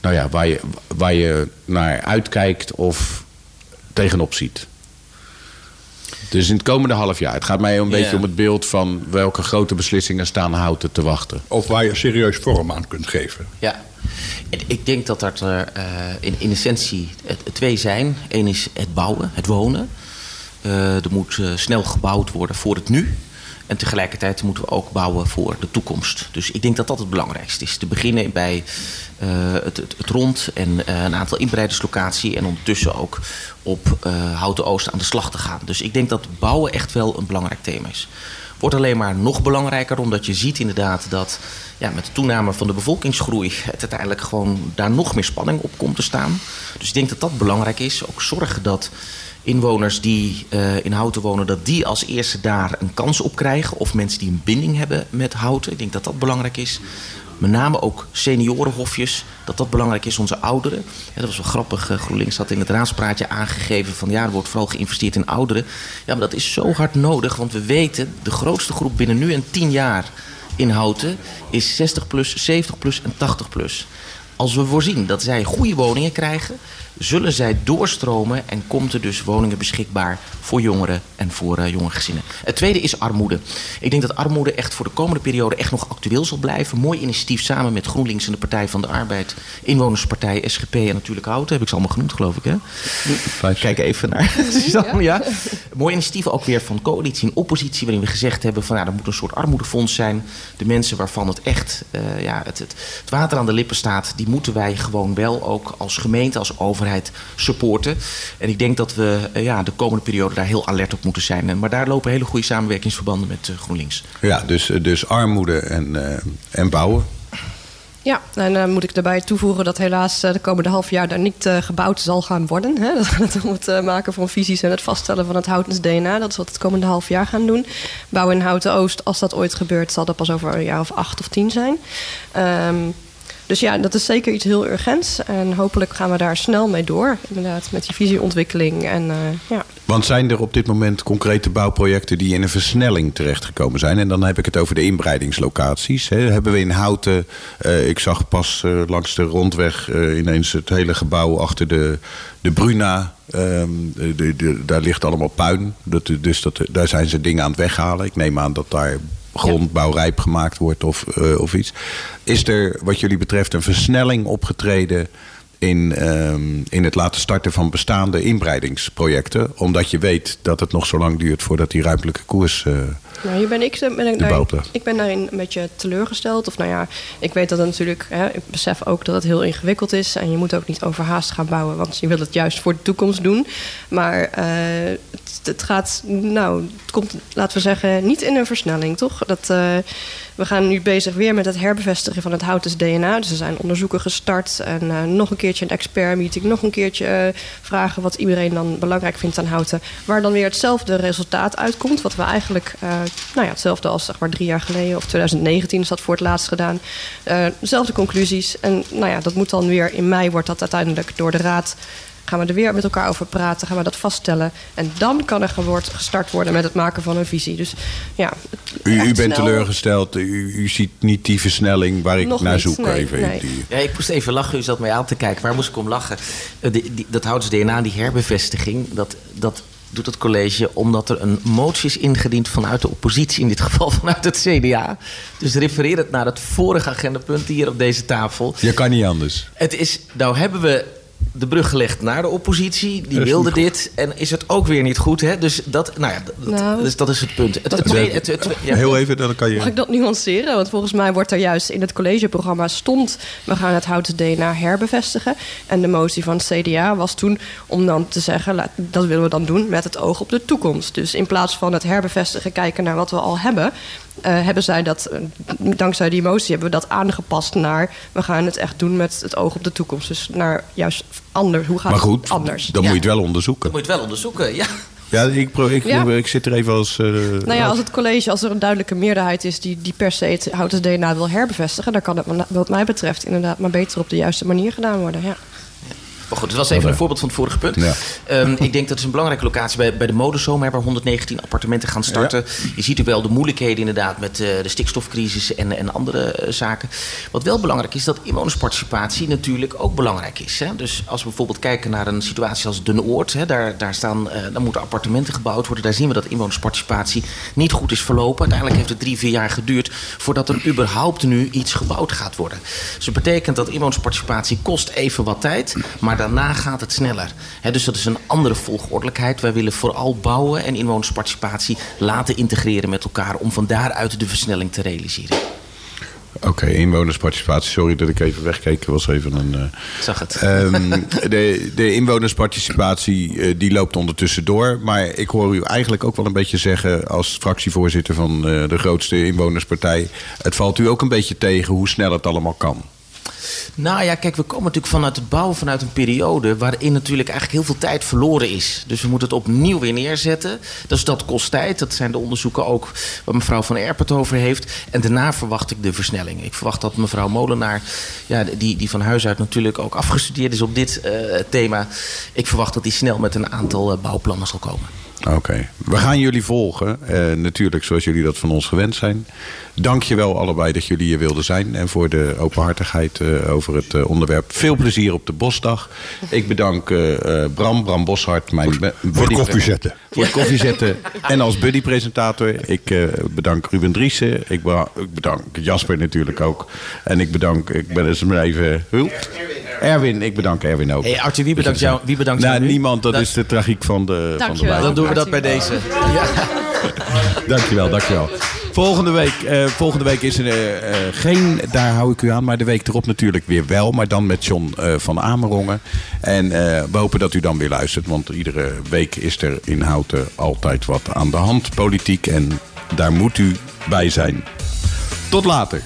Nou ja, waar je, waar je naar uitkijkt of tegenop ziet. Dus in het komende half jaar. Het gaat mij een beetje om het beeld van welke grote beslissingen staan houten te wachten. Of waar je serieus vorm aan kunt geven. Ja, En ik denk dat dat er eh, in, in essentie het twee zijn. Eén is het bouwen, het wonen. Eh, er moet eh, snel gebouwd worden voor het nu. En tegelijkertijd moeten we ook bouwen voor de toekomst. Dus ik denk dat dat het belangrijkste is. Te beginnen bij eh, het, het, rond en een aantal inbreiderslocatie. En ondertussen ook op Houten Oost aan de slag te gaan. Dus ik denk dat bouwen echt wel een belangrijk thema is. Wordt alleen maar nog belangrijker, omdat je ziet inderdaad dat ja, met de toename van de bevolkingsgroei het uiteindelijk gewoon daar nog meer spanning op komt te staan. Dus ik denk dat dat belangrijk is. Ook zorgen dat inwoners die eh, in Houten wonen, dat die als eerste daar een kans op krijgen. Of mensen die een binding hebben met Houten. Ik denk dat dat belangrijk is. Met name ook seniorenhofjes, dat dat belangrijk is, onze ouderen. Ja, dat was wel grappig. eh, GroenLinks had in het raadspraatje aangegeven van ja, er wordt vooral geïnvesteerd in ouderen. Ja, maar dat is zo hard nodig, want we weten, de grootste groep binnen nu en 10 jaar in Houten is 60 plus, 70 plus en 80 plus. Als we voorzien dat zij goede woningen krijgen, zullen zij doorstromen en komt er dus woningen beschikbaar voor jongeren en voor eh, jonge gezinnen. Het tweede is armoede. Ik denk dat armoede echt voor de komende periode echt nog actueel zal blijven. Mooi initiatief samen met GroenLinks en de Partij van de Arbeid, Inwonerspartij, SGP en natuurlijk Houten. Heb ik ze allemaal genoemd, geloof ik. Hè? Kijk even naar Suzanne. Ja. Mooi initiatief ook weer van coalitie en oppositie, waarin we gezegd hebben van nou, er moet een soort armoedefonds zijn. De mensen waarvan het echt eh, ja, het, het, het water aan de lippen staat, die moeten wij gewoon wel ook als gemeente, als overheid supporten. En ik denk dat we eh, ja, de komende periode daar heel alert op moeten zijn. En- Maar daar lopen hele goede samenwerkingsverbanden met eh, GroenLinks. Ja, dus, dus armoede en, eh, en bouwen. Ja, en dan moet ik daarbij toevoegen dat helaas eh, de komende half jaar daar niet eh, gebouwd zal gaan worden. Hè? Dat gaat om het eh, maken van visies en het vaststellen van het Houtens DNA. Dat is wat we het komende half jaar gaan doen. Bouwen in Houten Oost, als dat ooit gebeurt, zal dat pas over een jaar of acht of tien zijn. Ehm, Dus ja, dat is zeker iets heel urgents. En hopelijk gaan we daar snel mee door. Inderdaad, met die visieontwikkeling. En eh, ja. Want zijn er op dit moment concrete bouwprojecten die in een versnelling terechtgekomen zijn? En dan heb ik het over de inbreidingslocaties. Hebben we in Houten, eh, ik zag pas eh, langs de rondweg ineens het hele gebouw achter de, de Bruna. Ehm, de- daar ligt allemaal puin. Dat, dus dat, daar zijn ze dingen aan het weghalen. Ik neem aan dat daar grondbouwrijp gemaakt wordt of, eh, of iets. Is er wat jullie betreft een versnelling opgetreden in, ehm, in het laten starten van bestaande inbreidingsprojecten. Omdat je weet dat het nog zo lang duurt voordat die ruimtelijke koers. eh, Nou, hier ben ik, ben ik, daarin, ik ben daarin een beetje teleurgesteld. Of nou ja, ik weet dat het natuurlijk, hè, ik besef ook dat het heel ingewikkeld is. En je moet ook niet overhaast gaan bouwen, want je wil het juist voor de toekomst doen. Maar eh, het, gaat, nou, het komt, laten we zeggen, niet in een versnelling, toch? Dat, eh, we gaan nu bezig weer met het herbevestigen van het Houtens DNA. Dus er zijn onderzoeken gestart. En eh, nog een keertje een expertmeeting. Nog een keertje eh, vragen wat iedereen dan belangrijk vindt aan Houten. Waar dan weer hetzelfde resultaat uitkomt. Wat we eigenlijk, nou ja, hetzelfde als zeg maar drie jaar geleden. Of 2019 is dat voor het laatst gedaan. Dezelfde conclusies. En nou ja, dat moet dan weer in mei wordt dat uiteindelijk door de raad gaan we er weer met elkaar over praten, gaan we dat vaststellen. En dan kan er geword- gestart worden met het maken van een visie. Dus ja, U, u bent snel- teleurgesteld. U, u ziet niet die versnelling waar ik Nog naar niet, zoek. nee, even. nee. Die- Ja, ik moest even lachen. U zat mij aan te kijken. Waar moest ik om lachen? Eh, die- die- dat houdt DNA, die herbevestiging, dat, dat doet het college omdat er een motie is ingediend vanuit de oppositie, in dit geval vanuit het CDA. Dus refereer het naar het vorige agendapunt hier op deze tafel. Je kan niet anders. Het is, nou hebben we de brug gelegd naar de oppositie. Die wilde dit. En is het ook weer niet goed. Hè? Dus, dat, nou ja, dat, Nou. dus dat is het punt. Het, het tweede- het- het- ja. Heel even, dan kan je. Mag ik dat nuanceren? Want volgens mij wordt er juist in het collegeprogramma stond... we gaan het houten DNA herbevestigen. En de motie van het CDA was toen om dan te zeggen... laat- dat willen we dan doen met het oog op de toekomst. Dus in plaats van het herbevestigen kijken naar wat we al hebben... eh, hebben zij dat, eh, dankzij die motie hebben we dat aangepast naar... we gaan het echt doen met het oog op de toekomst. Dus naar juist anders. Hoe gaat Maar goed, het anders? dan Ja. moet je het wel onderzoeken. Dat moet je het wel onderzoeken. Ja. Ja, ik, pro- ik, Ja. ik zit er even als. eh, Nou ja, als het college, als er een duidelijke meerderheid is die, die per se het houten DNA wil herbevestigen, dan kan het wat mij betreft inderdaad maar beter op de juiste manier gedaan worden. Ja. Maar goed, het was even een voorbeeld van het vorige punt. Ja. Ehm, ik denk dat is een belangrijke locatie bij, bij de Modezoom, hè, waar 119 appartementen gaan starten. Je ziet er wel de moeilijkheden inderdaad met eh, de stikstofcrisis en, en andere eh, zaken. Wat wel belangrijk is, dat inwonersparticipatie natuurlijk ook belangrijk is. Hè. Dus als we bijvoorbeeld kijken naar een situatie als Den Oord, hè, daar, daar, staan, eh, daar moeten appartementen gebouwd worden. Daar zien we dat inwonersparticipatie niet goed is verlopen. Uiteindelijk heeft het drie, vier jaar geduurd voordat er überhaupt nu iets gebouwd gaat worden. Dus dat betekent dat inwonersparticipatie kost even wat tijd, maar daarna gaat het sneller. Dus dat is een andere volgordelijkheid. Wij willen vooral bouwen en inwonersparticipatie laten integreren met elkaar om van daaruit de versnelling te realiseren. Oké, inwonersparticipatie. Sorry dat ik even wegkeek. Was even een. eh, zag het. Ehm, de, de inwonersparticipatie eh, die loopt ondertussen door. Maar ik hoor u eigenlijk ook wel een beetje zeggen... als fractievoorzitter van eh, de grootste inwonerspartij... het valt u ook een beetje tegen hoe snel het allemaal kan. Nou ja, kijk, we komen natuurlijk vanuit het bouwen vanuit een periode waarin natuurlijk eigenlijk heel veel tijd verloren is. Dus we moeten het opnieuw weer neerzetten. Dus dat kost tijd. Dat zijn de onderzoeken ook waar mevrouw Van Erp het over heeft. En daarna verwacht ik de versnelling. Ik verwacht dat mevrouw Molenaar, ja, die, die van huis uit natuurlijk ook afgestudeerd is op dit eh, thema. Ik verwacht dat die snel met een aantal eh, bouwplannen zal komen. Oké, we gaan jullie volgen. eh, natuurlijk zoals jullie dat van ons gewend zijn. Dank je wel allebei dat jullie hier wilden zijn. En voor de openhartigheid eh, over het eh, onderwerp. Veel plezier op de Bosdag. Ik bedank Bram, Bram Boshart. Mijn Voor buddy- koffie zetten. Voor het koffie zetten. En als buddy-presentator. Ik eh, bedank Ruben Driessen. Ik, be- ik bedank Jasper natuurlijk ook. En ik bedank, ik ben eens maar even... Hoe? Erwin, ik bedank Erwin ook. Hey Arthur, wie bedankt jou, wie bedankt Nou, jou nu? niemand, dat is de tragiek van de, van de doen we dat bij deze. Dankjewel, dankjewel. Volgende week, eh, volgende week is er eh, eh, geen, daar hou ik u aan, maar de week erop natuurlijk weer wel. Maar dan met John eh, van Amerongen. En eh, we hopen dat u dan weer luistert, want iedere week is er in Houten altijd wat aan de hand, politiek. En daar moet u bij zijn. Tot later.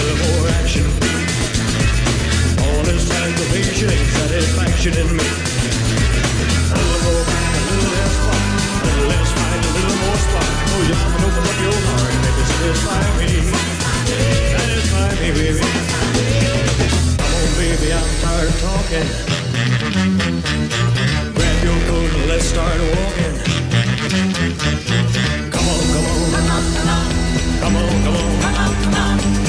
little more action. All this anticipation satisfaction in me. A little more back, a little less fun, a little less fight, a little more spark. Oh yeah, and open up your heart and baby, satisfy me. Satisfy me, baby. Come on, baby, I'm tired talking. Grab your coat and let's start walking. Come on, come on, come on, come on, come on. Come on, come on.